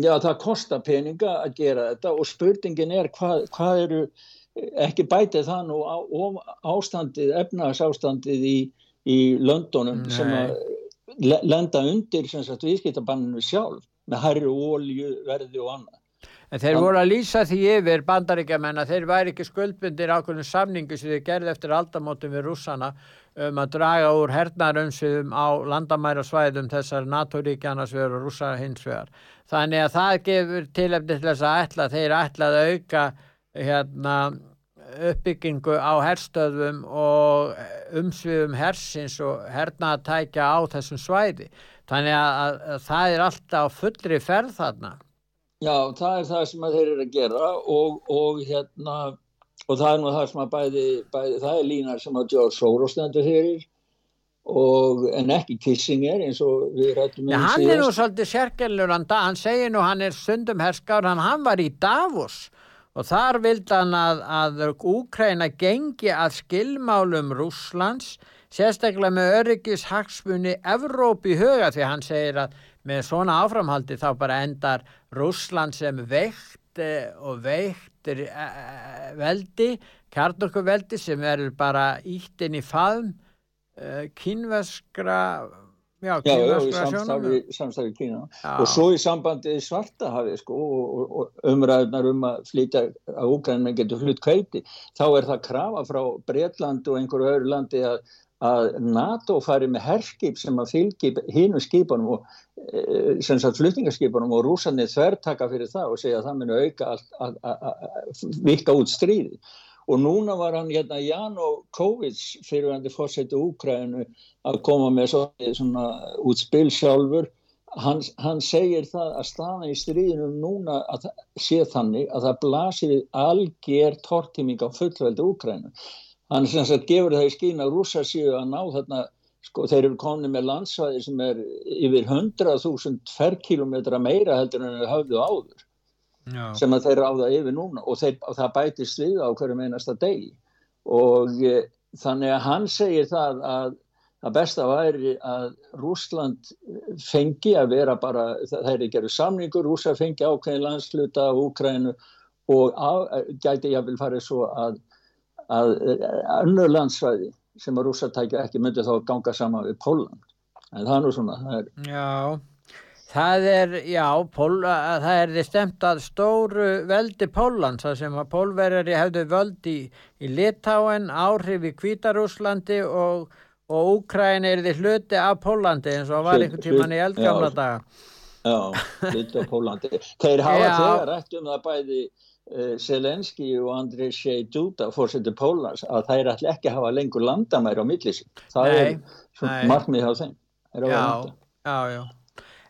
Já, það kostar peninga að gera þetta og spurningin er hvað, hvað eru, ekki bætið það nú á, ástandið, efnagsástandið í, í löndunum Nei. sem að lenda undir viðskiptabanninu sjálf með hærri ólju, verði og annað. En þeir voru að lýsa því yfir bandaríkjaman að þeir væri ekki skuldbundir ákveðinu samningu sem þeir gerði eftir aldamótum við rússana um að draga úr hernarumsviðum á landamærasvæðum þessar NATO-ríkjana sem eru rússa hins vegar. Þannig að það gefur tilefni til þess að ætla, þeir ætla að auka hérna, uppbyggingu á herstöðum og umsviðum hersins og herna að tækja á þessum svæði. Þannig að, að, að það er alltaf fullri ferð þarna. Já, það er það sem þeir eru að gera og, og hérna og það er nú það sem að bæði, bæði það er línar sem að George Soros stendur fyrir og en ekki Kissinger eins og við rættum um ja, hann er nú svolítið sérkjörlur hann, hann segir nú hann er sundum herskár hann, hann var í Davos og þar vild hann að, að Úkræna gengi að skilmálum Rúslands sérstaklega með öryggis hagsmunni Evrópi huga því hann segir að með svona áframhaldi þá bara endar Rúsland sem veikt eh, og veiktir eh, eh, veldi, kjarnorkuveldi sem er bara ítt inn í faðum kynveskra Já, í samstarfi, samstarfi Kína. Já. og svo í sambandi svarta hafi sko og, og, umræðunar um að flytja að Úkrænum getur flytt kveiti, þá er það krafa frá Breitland og einhverju öðru landi að að NATO fari með herskip sem að fylgi hínu skipunum og e, sem sagt flutningarskipunum og rúsanir þvertaka fyrir það og segja að það muni auka allt að vika út stríði og núna var hann hérna Jano Kovic fyrirvændi fórsættu Úkrænu að koma með svona, útspil sjálfur. Hann, hann segir það að staðan í stríðinum núna að sé þannig að það blasir algjör tortiming á fullveldu Úkrænu hann sem sagt gefur það í skín að rúsa séu að ná þarna sko þeir eru komni með landsvæði sem er yfir 100.000 ferrkilometra meira heldur en það hafðu áður Já. sem að þeir ráða yfir núna og, þeir, og það bætist við á hverju meinasta degi. Og e, þannig að hann segir það að það besta væri að Rúsland fengi að vera bara, það er ekki að samningur, Rúsa fengi ákveðin landsluta af Úkrænu og á, gæti ég að vil fara svo að að önnur landsvæði sem að rússatækja ekki myndi þá ganga saman við Póland en það er nú svona það er... Já, það er já, Pól, það er þið stemt að stóru veldi Pólans það sem að pólverjari hefðu völdi í, í Litáen, áhrif í Kvítarúslandi og, og Úkræn er þið hluti af Pólandi eins og var einhvern tíman í eldgamla daga. Já, hluti af Pólandi Þeir hafa þegar rætt um það bæði Selenski eh, og Andrei Shea Duda fórsettur Pólans að þær ætla ekki að hafa lengur landamæri á millisín það nei, er markmið á þeim já, já, já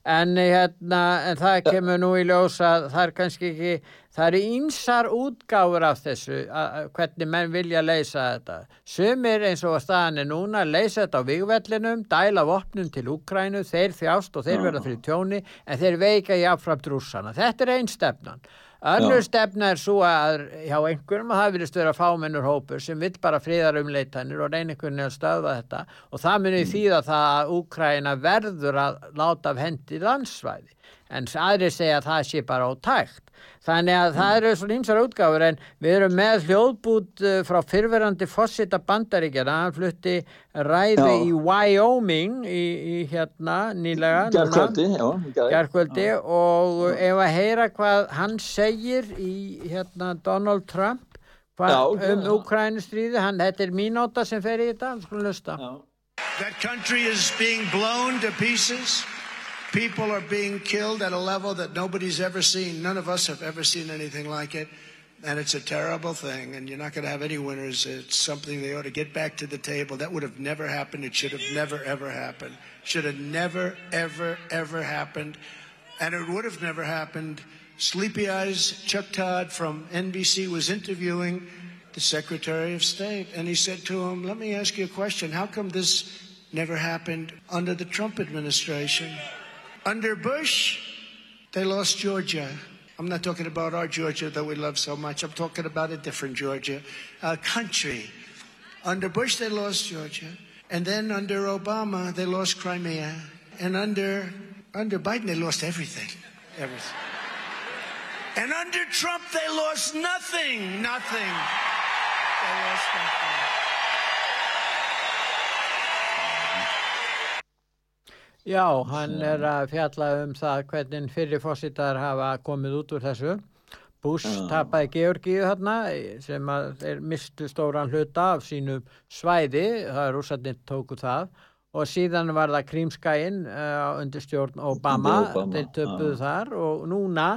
en, hérna, en það kemur nú í ljós að það er kannski ekki það eru ímsar útgáfur af þessu að, hvernig menn vilja leysa þetta. Sumir eins og að staðan er núna leysa þetta á vigvellinum, dæla vopnum til Úkrænu, þeir þjást og þeir verða fyrir tjóni en þeir veika í afframt rússana. Þetta er einn stefnan Önnur stefna er svo að hjá einhverjum að það vilist vera fámennur hópur sem vill bara fríðar um leitanir og reynir veginn að stöða þetta. Og það munir mm. þýða það að Úkræna verður að láta af hendi landsvæði en aðri segja að það sé bara ótækt. Þannig að það eru svona einsar útgáfur en við erum með hljóðbút uh, frá fyrverandi fósita bandaríkjana, hann flutti ræði já. í Wyoming í, í hérna nýlega Gerkvöldi, já Gerkvöldi og ef að heyra hvað hann segir í hérna Donald Trump hvað, já, um Ukrænustríði, hann, þetta er mínóta sem fer í þetta, hann skulle lusta That country is being blown to pieces People are being killed at a level that nobody's ever seen. None of us have ever seen anything like it. and it's a terrible thing, and you're not going to have any winners. It's something they ought to get back to the table. That would have never happened. It should have never, ever happened. Should have never, ever, ever happened. And it would have never happened. Sleepy Eyes Chuck Todd from NBC was interviewing the Secretary of State, and he said to him, Let me ask you a question. How come this never happened under the Trump administration? Under Bush, they lost Georgia. I'm not talking about our Georgia that we love so much. I'm talking about a different Georgia, a country. Under Bush, they lost Georgia. And then under Obama, they lost Crimea. And under, under Biden, they lost everything. Everything. And under Trump, they lost nothing. Nothing. They lost nothing. Já, hann er að fjalla um það hvernig fyrirfossitar hafa komið út úr þessu. Bush Já. tapaði Georgíu þarna sem þeir mistu stóran hluta af sínum svæði, það er rússarnir tóku það og síðan var það Krímskæin uh, undir stjórn Obama, Obama, þeir töpuðu þar og núna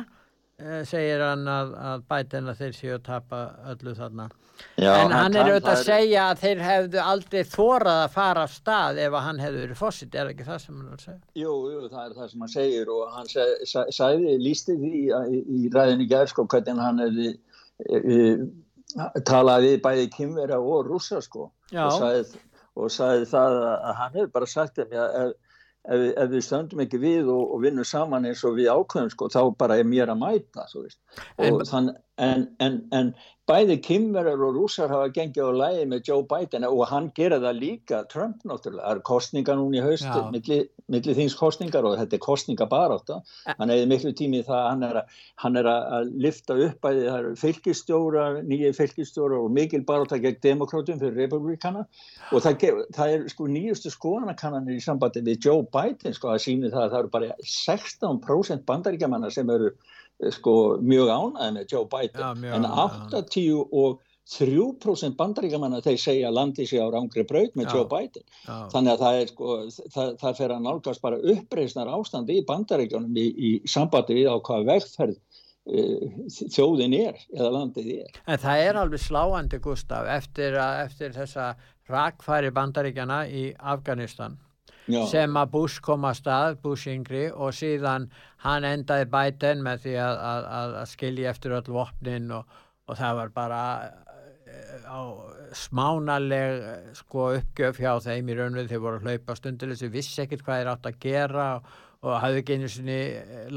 segir hann að, að að þeir séu að tapa öllu þarna. Já, en hann er auðvitað að segja að þeir hefðu aldrei þórað að fara af stað ef að hann hefðu verið fósitt, er ekki það sem hann er að segja? Jú, jú, það er það sem hann segir og hann seg, seg, sagði, lísti því í, í ræðinu gær sko hvernig hann hefði e, e, talaði við bæði kymvera og rússa sko Já. og sagði, og sagði það að að hann hefði bara sagt þeim að ef, ef, við- stöndum ekki við og, og vinnum saman eins og við ákveðum sko þá bara er mér að mæta En- þann, en, en, en bæði kymverar og rússar hafa gengið á lægi með Joe Biden og hann gera það líka Trump náttúrulega, það eru kostningar núna í haust Já. milli, milli þings kostningar og þetta er kostningabarátta hann hefði miklu tími það að hann er að, hann er að lifta upp bæði það eru fylgistjóra, nýju fylgistjóra og mikil barátta gegn demokrátum fyrir republikana og það, það er sko nýjustu skoðanakannanir í sambandi við Joe Biden sko að síni það að það eru bara 16% bandaríkjamanna sem eru sko mjög ánæði með Joe Biden. Já, en ánægðir, 83% bandaríkjamanna þeir segja landi sig á rángri braut með Já. Joe Biden. Þannig að það er sko það, það fer að nálgast bara uppreisnar ástandi í bandaríkjónum í, í sambandi við á hvaða vegferð uh, þjóðin er eða landið er. En það er alveg sláandi, Gustaf, eftir, að, eftir þessa rakfæri bandaríkjana í Afganistan Já. sem að Bush kom að stað, Bush yngri og síðan hann endaði Biden með því að, að, að, skilja eftir öll vopnin og, og það var bara eh, á smánaleg eh, sko uppgjöf hjá þeim í raunveg þeir voru að hlaupa stundilis við vissi ekkert hvað þeir átt að gera og, og hafði ekki einu sinni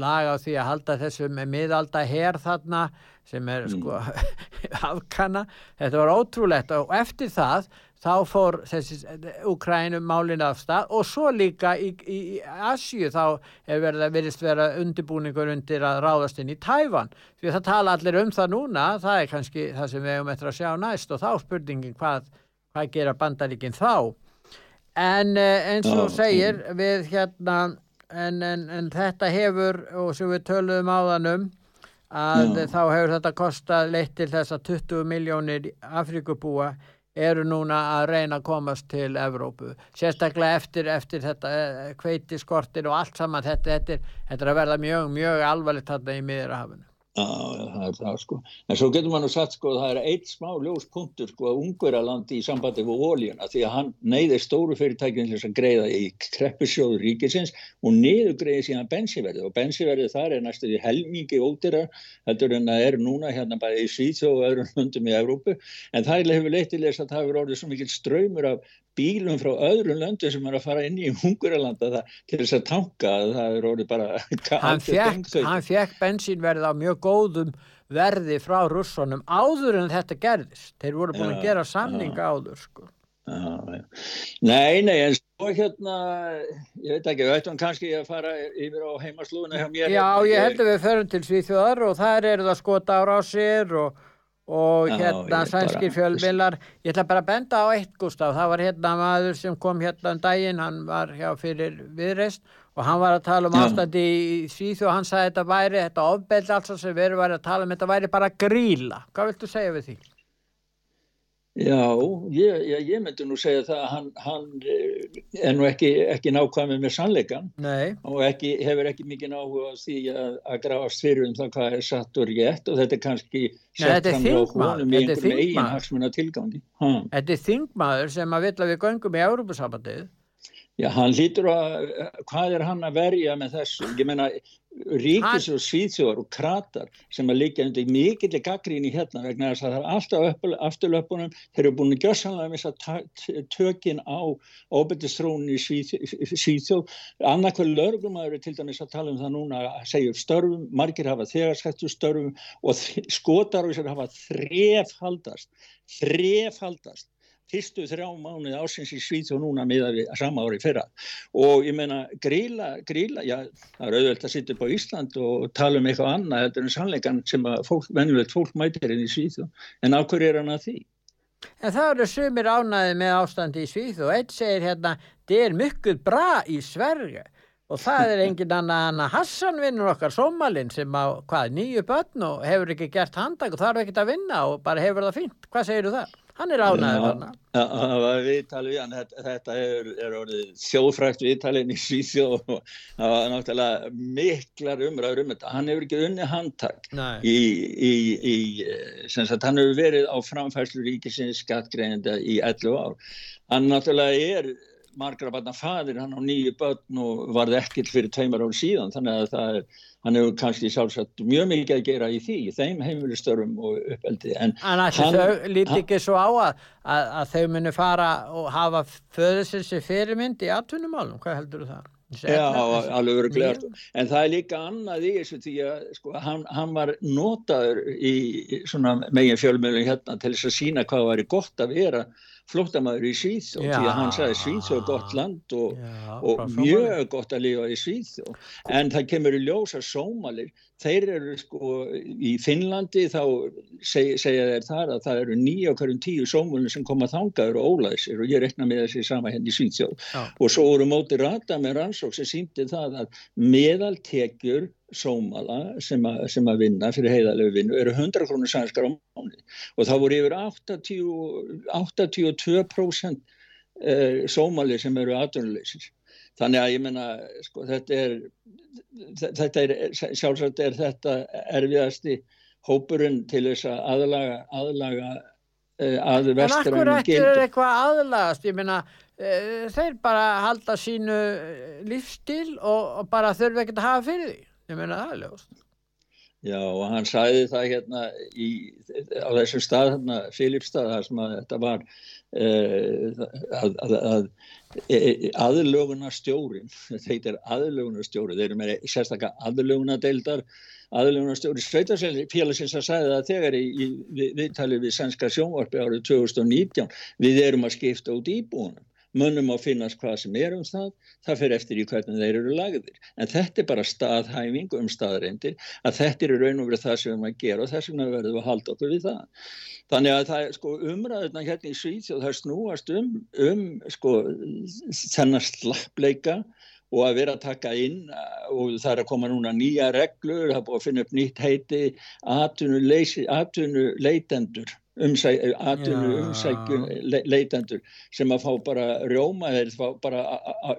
lag á því að halda þessu með miðalda her þarna sem er sko afkanna, þetta var ótrúlegt og eftir það þá fór þessi Ukrænum málinu af stað og svo líka í, í, í Asju þá er verist vera undirbúningur undir að ráðast inn í Tævan því að það tala allir um það núna það er kannski það sem við hefum eftir að sjá næst og þá spurningin hvað, hvað gera bandaríkin þá? En eh, eins og segir við hérna en, en, en þetta hefur og sem við töluðum áðanum að Já. þá hefur þetta kostað leitt til þess að 20 miljónir Afrikubúa eru núna að reyna að komast til Evrópu, sérstaklega eftir, eftir þetta kveiti skortin og allt saman þetta, þetta, þetta er að verða mjög, mjög alvarlegt þarna í miðurhafinu. Það er það sko. En svo getur maður sagt sko að það er eitt smá ljóspunktur sko að Ungverjalandi í sambandi við ólíuna því að hann neyði stóru fyrirtækjum þess að greiða í kreppusjóður ríkisins og niður greiði síðan bensinverði og bensinverði þar er næstu því helmingi ódýra heldur en það er núna hérna bara í Svíþjóð og öðrum löndum í Evrópu en það hefur leitt til þess að það hefur orðið svo mikil ströymur af bílum frá öðrum löndum sem er að fara inn í Ungverjalanda til þess að tanka það er orðið bara Hann fekk, hann fekk bensínverð á mjög góðum verði frá russunum áður en þetta gerðist. Þeir voru búin að Já, gera samninga áður sko. Já. Nei, nei, en svo hérna, ég veit ekki, við ættum kannski að fara yfir á heimaslúðuna hjá mér. Já, ég held að við förum til Svíþjóðar og þar eru það skota ára á sér og, og hérna sænskir fjölmiðlar. Ég ætla bara að benda á eitt, Gustaf. Það var hérna maður sem kom hérna um daginn, hann var hjá fyrir viðreist og hann var að tala um ástandi í Svíþjóð og hann sagði þetta væri, þetta ofbeldi alls sem erum að tala um, þetta væri bara gríla. Hvað viltu segja við því? Já, ég, ég, ég myndi nú segja það að hann, hann eh, er nú ekki, ekki nákvæmið með sannleikan Nei. og ekki, hefur ekki mikið náhuga því að, að grafast fyrir um það hvað er satt og rétt og þetta er kannski sett fram á honum í einhverjum eigin hagsmuna tilgangi. Ha. Þetta er þingmaður sem að vilja við göngum í Európa-sambandið. Já, hann lítur að, hvað er hann að verja með þessu? Ég menna, ríkis og svíðsjóðar og kratar sem að líka undir mikill gaggríni hérna vegna þess að það er alltaf afturlöpunum, þeir eru búin að gjössanlega missa tökin á óbyrdistrúnin í Svíðsjóð annarkvæð lögumæður er til dæmis að tala um það núna að segja upp störfum, margir hafa þegarskættu störfum og skotar og þessar hafa þrefhaldast þrefhaldast fyrstu þrjá mánuði ásins í Svíð og núna miða við sama ári fyrra og ég meina gríla, gríla, já það er auðvöld að sitja upp á Ísland og tala um eitthvað annað heldur en sannleikan sem að fólk, venjulegt fólk mætir inn í Svíð en á hverju er hann að því? En það eru sumir ánaði með ástandi í Svíð og eitt segir hérna, það er mykkuð bra í Sverige og það er engin annan að Hassan vinnur okkar Somalinn sem á hvað, nýju börn og hefur ekki gert handag og þarf ekki að vinna og bara hefur það fínt. Hvað segir þú það? Hann er ánæður hann. Það var viðtalið við hann, þetta, er, er orðið þjóðfrækt viðtalið í Svíþjóð og það var náttúrulega miklar umræður um þetta. Hann hefur ekki unni handtak í, í, í sem sagt, hann hefur verið á framfærslu ríkisins skattgreinenda í 11 ár. Hann náttúrulega er margra barna fadir, hann á nýju börn og varði ekkert fyrir tveimar ár síðan, þannig að það hann hefur kannski sjálfsagt mjög mikið að gera í því, í þeim heimilistörum og uppeldi. En hann líti ekki svo á að, að, að þau muni fara og hafa föðusinsi fyrirmynd í atvinnumálum, hvað heldur þú það? Já, alveg verið glært. En það er líka annað í þessu því að sko, hann, hann var notaður í megin fjölmjölun hérna til þess að sína hvað var gott að vera flóttamæður í Svíþjóð því að hann sagði Svíþjóð er gott land og, já, og mjög gott að lifa í Svíþjóð. En það kemur í ljósa sómalir þeir eru sko í Finnlandi þá seg, segja þeir þar að það eru nýja okkur um tíu sómulin sem koma þangaður og ólæsir og ég rekna með þessi sama henni í Svíþjóð. Já. og svo voru móti rata með rannsók sem síndi það að meðaltekjur sómala sem, a, sem að vinna fyrir heiðalegu vinnu eru 100 krónur sænskar á mánu og það voru yfir 80, 82% eh, sómali sem eru aðdunleysir þannig að ég menna sko, þetta er, þetta er sjálfsagt er þetta erfiðasti hópurinn til þess að aðlaga, aðlaga uh, að vestur En akkur eftir er eitthvað aðlagast? Ég menna uh, þeir bara halda sínu lífstil og, bara þurfa ekkert að hafa fyrir því ég menna aðlagast Já og hann sæði það hérna í, á þessum stað, hérna, Filipstað, þar sem að þetta var uh, að, að, að E, e, aðlögunarstjórin þetta er aðlögunarstjóri þeir eru með sérstaklega aðlögunadeildar aðlögunarstjóri Sveitarfélagsins að sagði það þegar í, í viðtalið við, við Sænska sjónvarpi árið 2019 við erum að skipta út íbúinum mönnum á finnast hvað sem er um það, það fyrir eftir í hvernig þeir eru lagðir. En þetta er bara staðhæfing um staðreindir að þetta er raun og verið það sem við erum að gera og þess vegna verðum við að halda okkur við það. Þannig að það er sko umræðuna hérna í Svíþjóð, það snúast um, um sko þennar slappleika og að vera að taka inn og það er að koma núna nýja reglur, það er búið að finna upp nýtt heiti atvinnuleitendur atvinnu umsækjum le, leitendur sem að fá bara rjóma þeir fá bara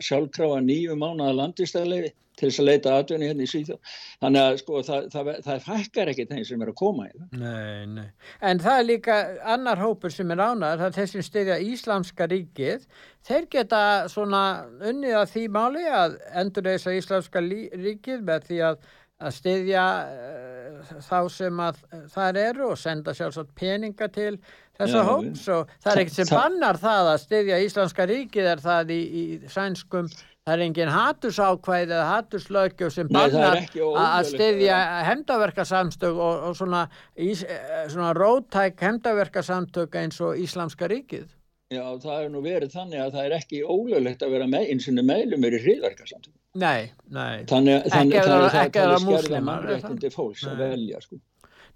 sjálfkráa nýju mánuða landistæðlegi til þess að leita atvinni hérna í Svíþjóð. Þannig að sko það, það, það fækkar ekki þeim sem er að koma í það. Nei, nei, en það er líka annar hópur sem er ánæður, það er þessum stiðja Íslamska ríkið, þeir geta svona unnið að því máli að endur þess að Íslamska ríkið með því að að styðja uh, þá sem að þar eru og senda sjálfsagt peninga til þessa hóps. og það er ekkert sem bannar það að styðja Íslandska ríkið er það í, í sænskum það er engin hattusákvæði eða hattuslaukjöf sem bannar að styðja hemdaverkasamstök og, og svona, ís, eh, svona rótæk hemdaverkasamtök eins og Íslamska ríkið Já, það er nú verið þannig að það er ekki ólöglegt að vera með eins og meðlum er í hriðverkasamtök Nei, nei. Þannig, þannig, ekki þannig að það er skerða mannrættindi fólks að velja sko.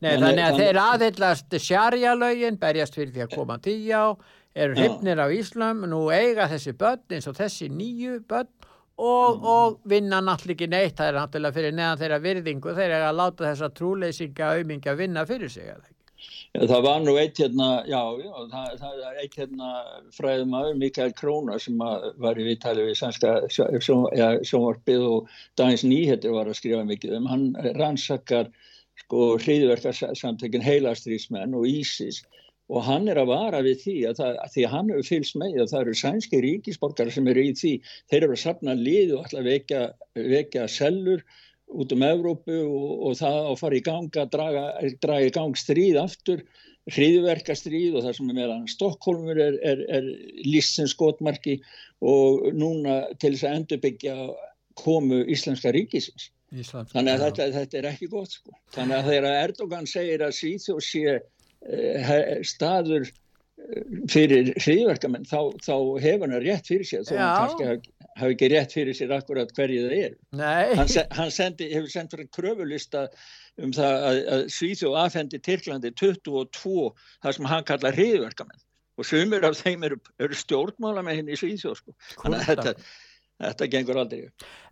Nei, en þannig að þeir aðhyllast sjarjalögin, berjast fyrir því að koma tíu á, eru hryfnir á Íslam, nú eiga þessi börn eins og þessi nýju börn og, mm. og vinna náttúrulega ekki neitt, það er náttúrulega fyrir neðan þeirra virðingu, þeir eru að láta þessa trúleysinga auðmingja vinna fyrir sig, eða ekki? Það var nú eitt hérna, já, já það, það er eitt hérna fræðum aður, Mikael Króna sem var í viðtali við sænska sjónvarpið og Dagins Nýheter var að skrifa mikið um. Hann rannsakkar sko hriðverkarsamtökin heilastriðsmenn og Ísis og hann er að vara við því að, það, að því að hann hefur fylgst með að það eru sænski ríkisborgar sem eru í því, þeir eru að sapna lið og alltaf vekja, vekja sellur út um Evrópu og, og það á að fara í gang að draga, draga í gang stríð aftur, hriðverkastríð og það sem er meðan Stokkólmur er, er, er lístsins skotmarki og núna til þess að endurbyggja komu Íslenska ríkisins. Íslands, Þannig að þetta, þetta er ekki gott sko. Þannig að þegar Erdogan segir að Svíþjóð sé Eh, staður eh, fyrir hriðverkamenn þá, þá hefur hann rétt fyrir þó hann kannski hafi, hafi ekki rétt fyrir sér akkurat hverju það er hann, hann sendi, hefur sendt fyrir kröfulista um það að, að Svíþjóð afhendi Tyrklandi 22 það sem hann kallar hriðverkamenn og sumir af þeim eru, eru stjórnmála með henni í Svíþjóð sko. þannig að þetta Þetta gengur aldrei.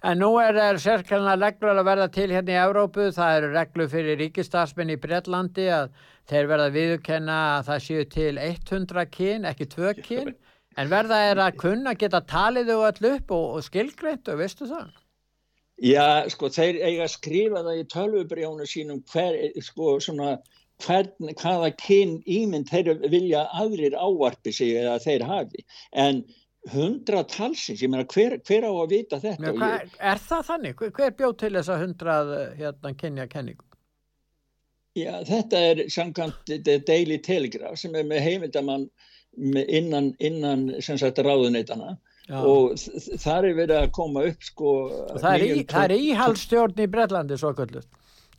En nú er það sérkjörna reglur að verða til hérna í Európu. Það eru reglur fyrir ríkistafsmenn í Breitlandi að þeir verða viðkenna að það séu til 100 kyn, ekki 2 kyn. En verða er að kunna geta talið þau all upp og, og skilgreint og veistu það? Já, sko, þeir eiga að skrifa það í tölvubrjónu sínum hver, sko, svona, hvern, hvaða kyn ímynd þeir vilja aðrir ávarpi sig eða þeir hafi. En hundra talsins, ég meina hver, hver á að vita þetta Men, hva, ég... Er það þannig? Hver, hver bjóð til þess að hundrað hérna kynja kenningu? Já, þetta er samkvæmt Daily Telegraph sem er með heimildamann innan, innan ráðuneytana Já. og þar er verið að koma upp sko, það er, í, er íhaldstjórn í Brellandi svo kvöldust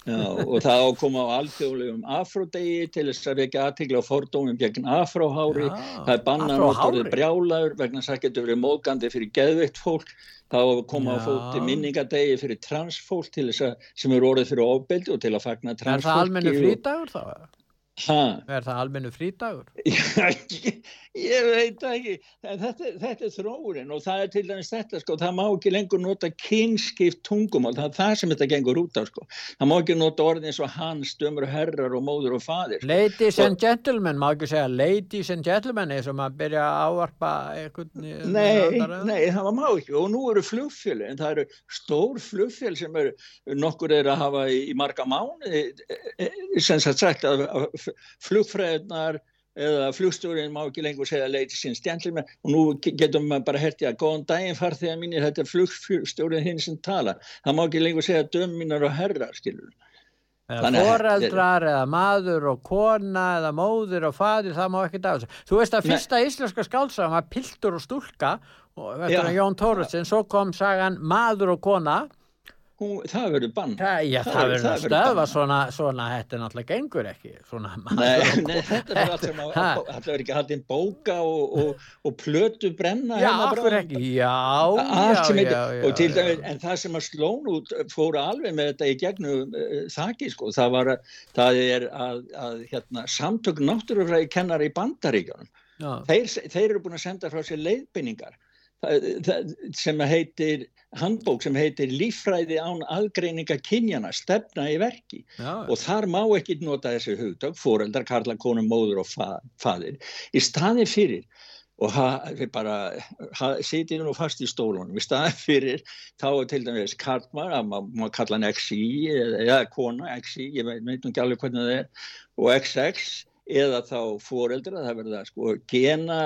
Já, og það ákoma á alþjóðlegum afrodegi til þess að vekja aðtegla á fordómum gegn afróhári, það er bannan á orðið brjálagur vegna þess að það getur verið móðgandi fyrir geðvitt fólk, það koma á fóti minningadegi fyrir transfólk til þess að sem eru orðið fyrir ofbeldi og til að fagna transfólki. Er það almennu frítagur þá? Ha? Er það almennu frítagur? Ég, ég veit ekki, þetta, þetta er þróurinn og það er til dæmis þetta sko, það má ekki lengur nota kynskipt tungumál, það er það sem þetta gengur út af sko, það má ekki nota orðin eins og hans, dömur, herrar og móður og fadir. Ladies and gentlemen, má ekki segja ladies and gentlemen eins og maður byrja að ávarpa einhvern... Nei, nei, það má ekki og nú eru flugfjölu, en það eru stór flugfjöl sem eru, nokkur er að hafa í, í marga mánu, sem sagt að flugfræðnar eða flugstjórin má ekki lengur segja ladies and gentlemen og nú getum maður bara hertið að góðan daginn farþegar mínir þetta er flugstjórin hinn sem tala það má ekki lengur segja döm mínar og herrar skilur foreldrar eða maður og kona eða móður og fadir það má ekki dag þú veist að fyrsta Nei. íslenska skálsam var piltur og stúlka og Jón Tóruðsson svo kom sagan maður og kona Hún, það verður bann. Það, já, það, það verður stöðva svona, svona þetta er náttúrulega gengur ekki svona, nei, nei, þetta er allt sem að það verður ekki haldinn bóka og, og, og plötu brenna já, ekki, já, já, já og til dæmis, en það sem að slón út fóra alveg með þetta í gegnum uh, þakki, sko, það var það er að, að hérna, samtök náttúrufræði kennar í bandaríkjánum þeir, þeir eru búin að senda frá sér leiðbynningar sem heitir handbók sem heitir Lífræði án aðgreininga kynjana, stefna í verki Já. og þar má ekki nota þessi hugtök, fóreldar, karla, konum, móður og fa fadir, í staði fyrir og við bara setjum nú fast í stólunum, í staði fyrir þá er til dæmis karlmar, að maður kalla hann XI eða kona XI, ég veit nú ekki alveg hvernig það er og XX eða þá fóreldra, það verða sko gena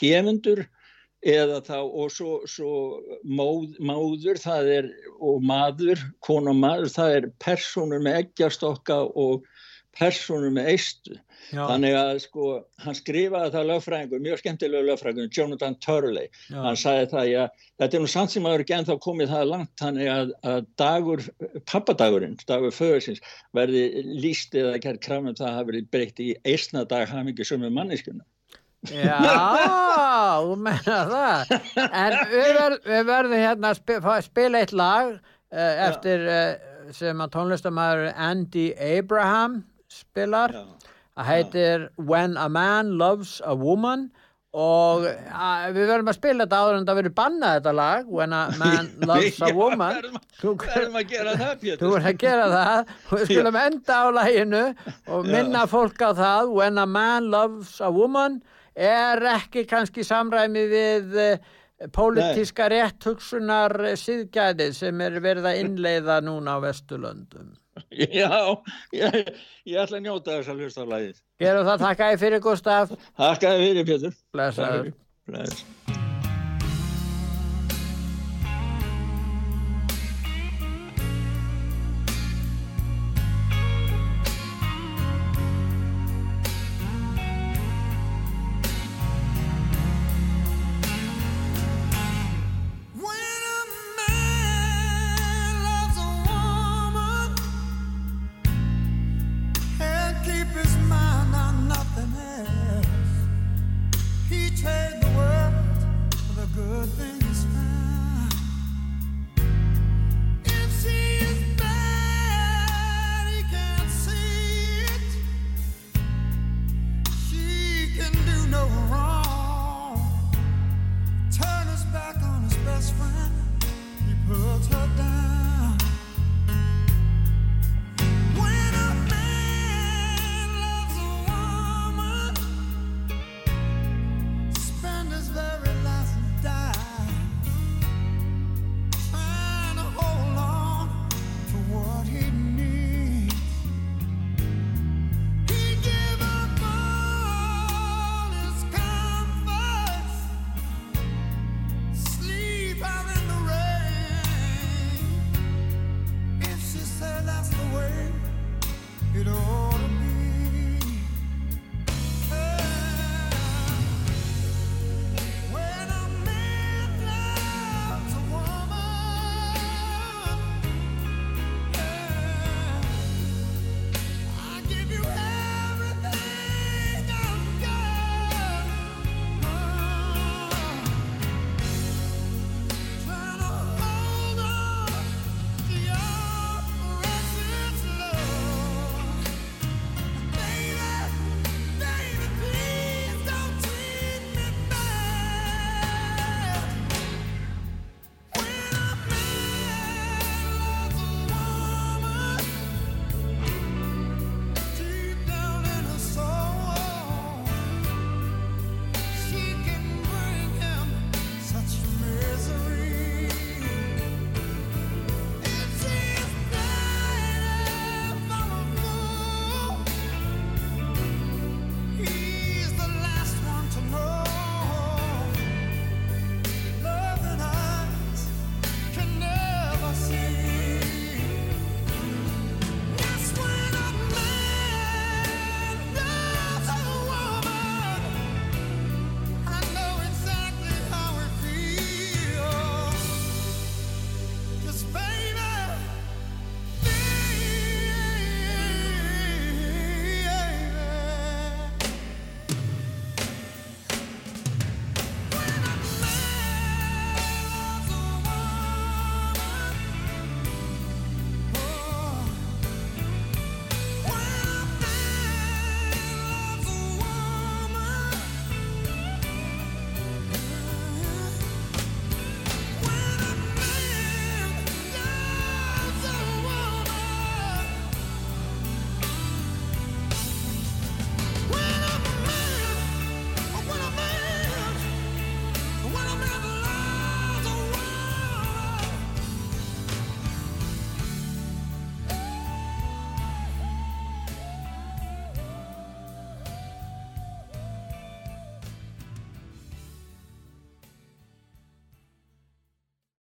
gefundur eða þá og svo, svo móð, móður það er og maður, kona og maður það er personur með eggjastokka og personur með eistu Já. þannig að sko hann skrifaði það lögfræðingur, mjög skemmtilega lögfræðingur Jonathan Turley, Já. hann sagði það já, þetta er nú samt sem að vera genn þá komið það langt þannig að, að dagur pappadagurinn, dagur föðursins verði líst eða gerð krafnum það hafi verið breytt í eistna dag hafingi sömu manneskjuna Já, þú menna það. En við, ver, við verðum hérna að spila, spila eitt lag uh, eftir uh, sem að tónlistamæður Andy Abraham spilar. Að heitir When a Man Loves a Woman. Og að, við verðum að spila þetta áður en það verður bannað þetta lag When a man loves a Já, woman. verðum- þú, verðum að gera það, Pétur. þú verður að gera það. Við skulum enda á laginu og minna fólk á það. When a man loves a woman er ekki kannski samræmi við uh, pólitíska rétthugsunar síðgæðið sem er verið að innleiða núna á Vesturlöndum Já, ég, ég ætla að njóta þess að hlusta á lagið. Gerum það, þakka ég fyrir Gustaf Þakka þér fyrir, Pétur. Blessaður Bless.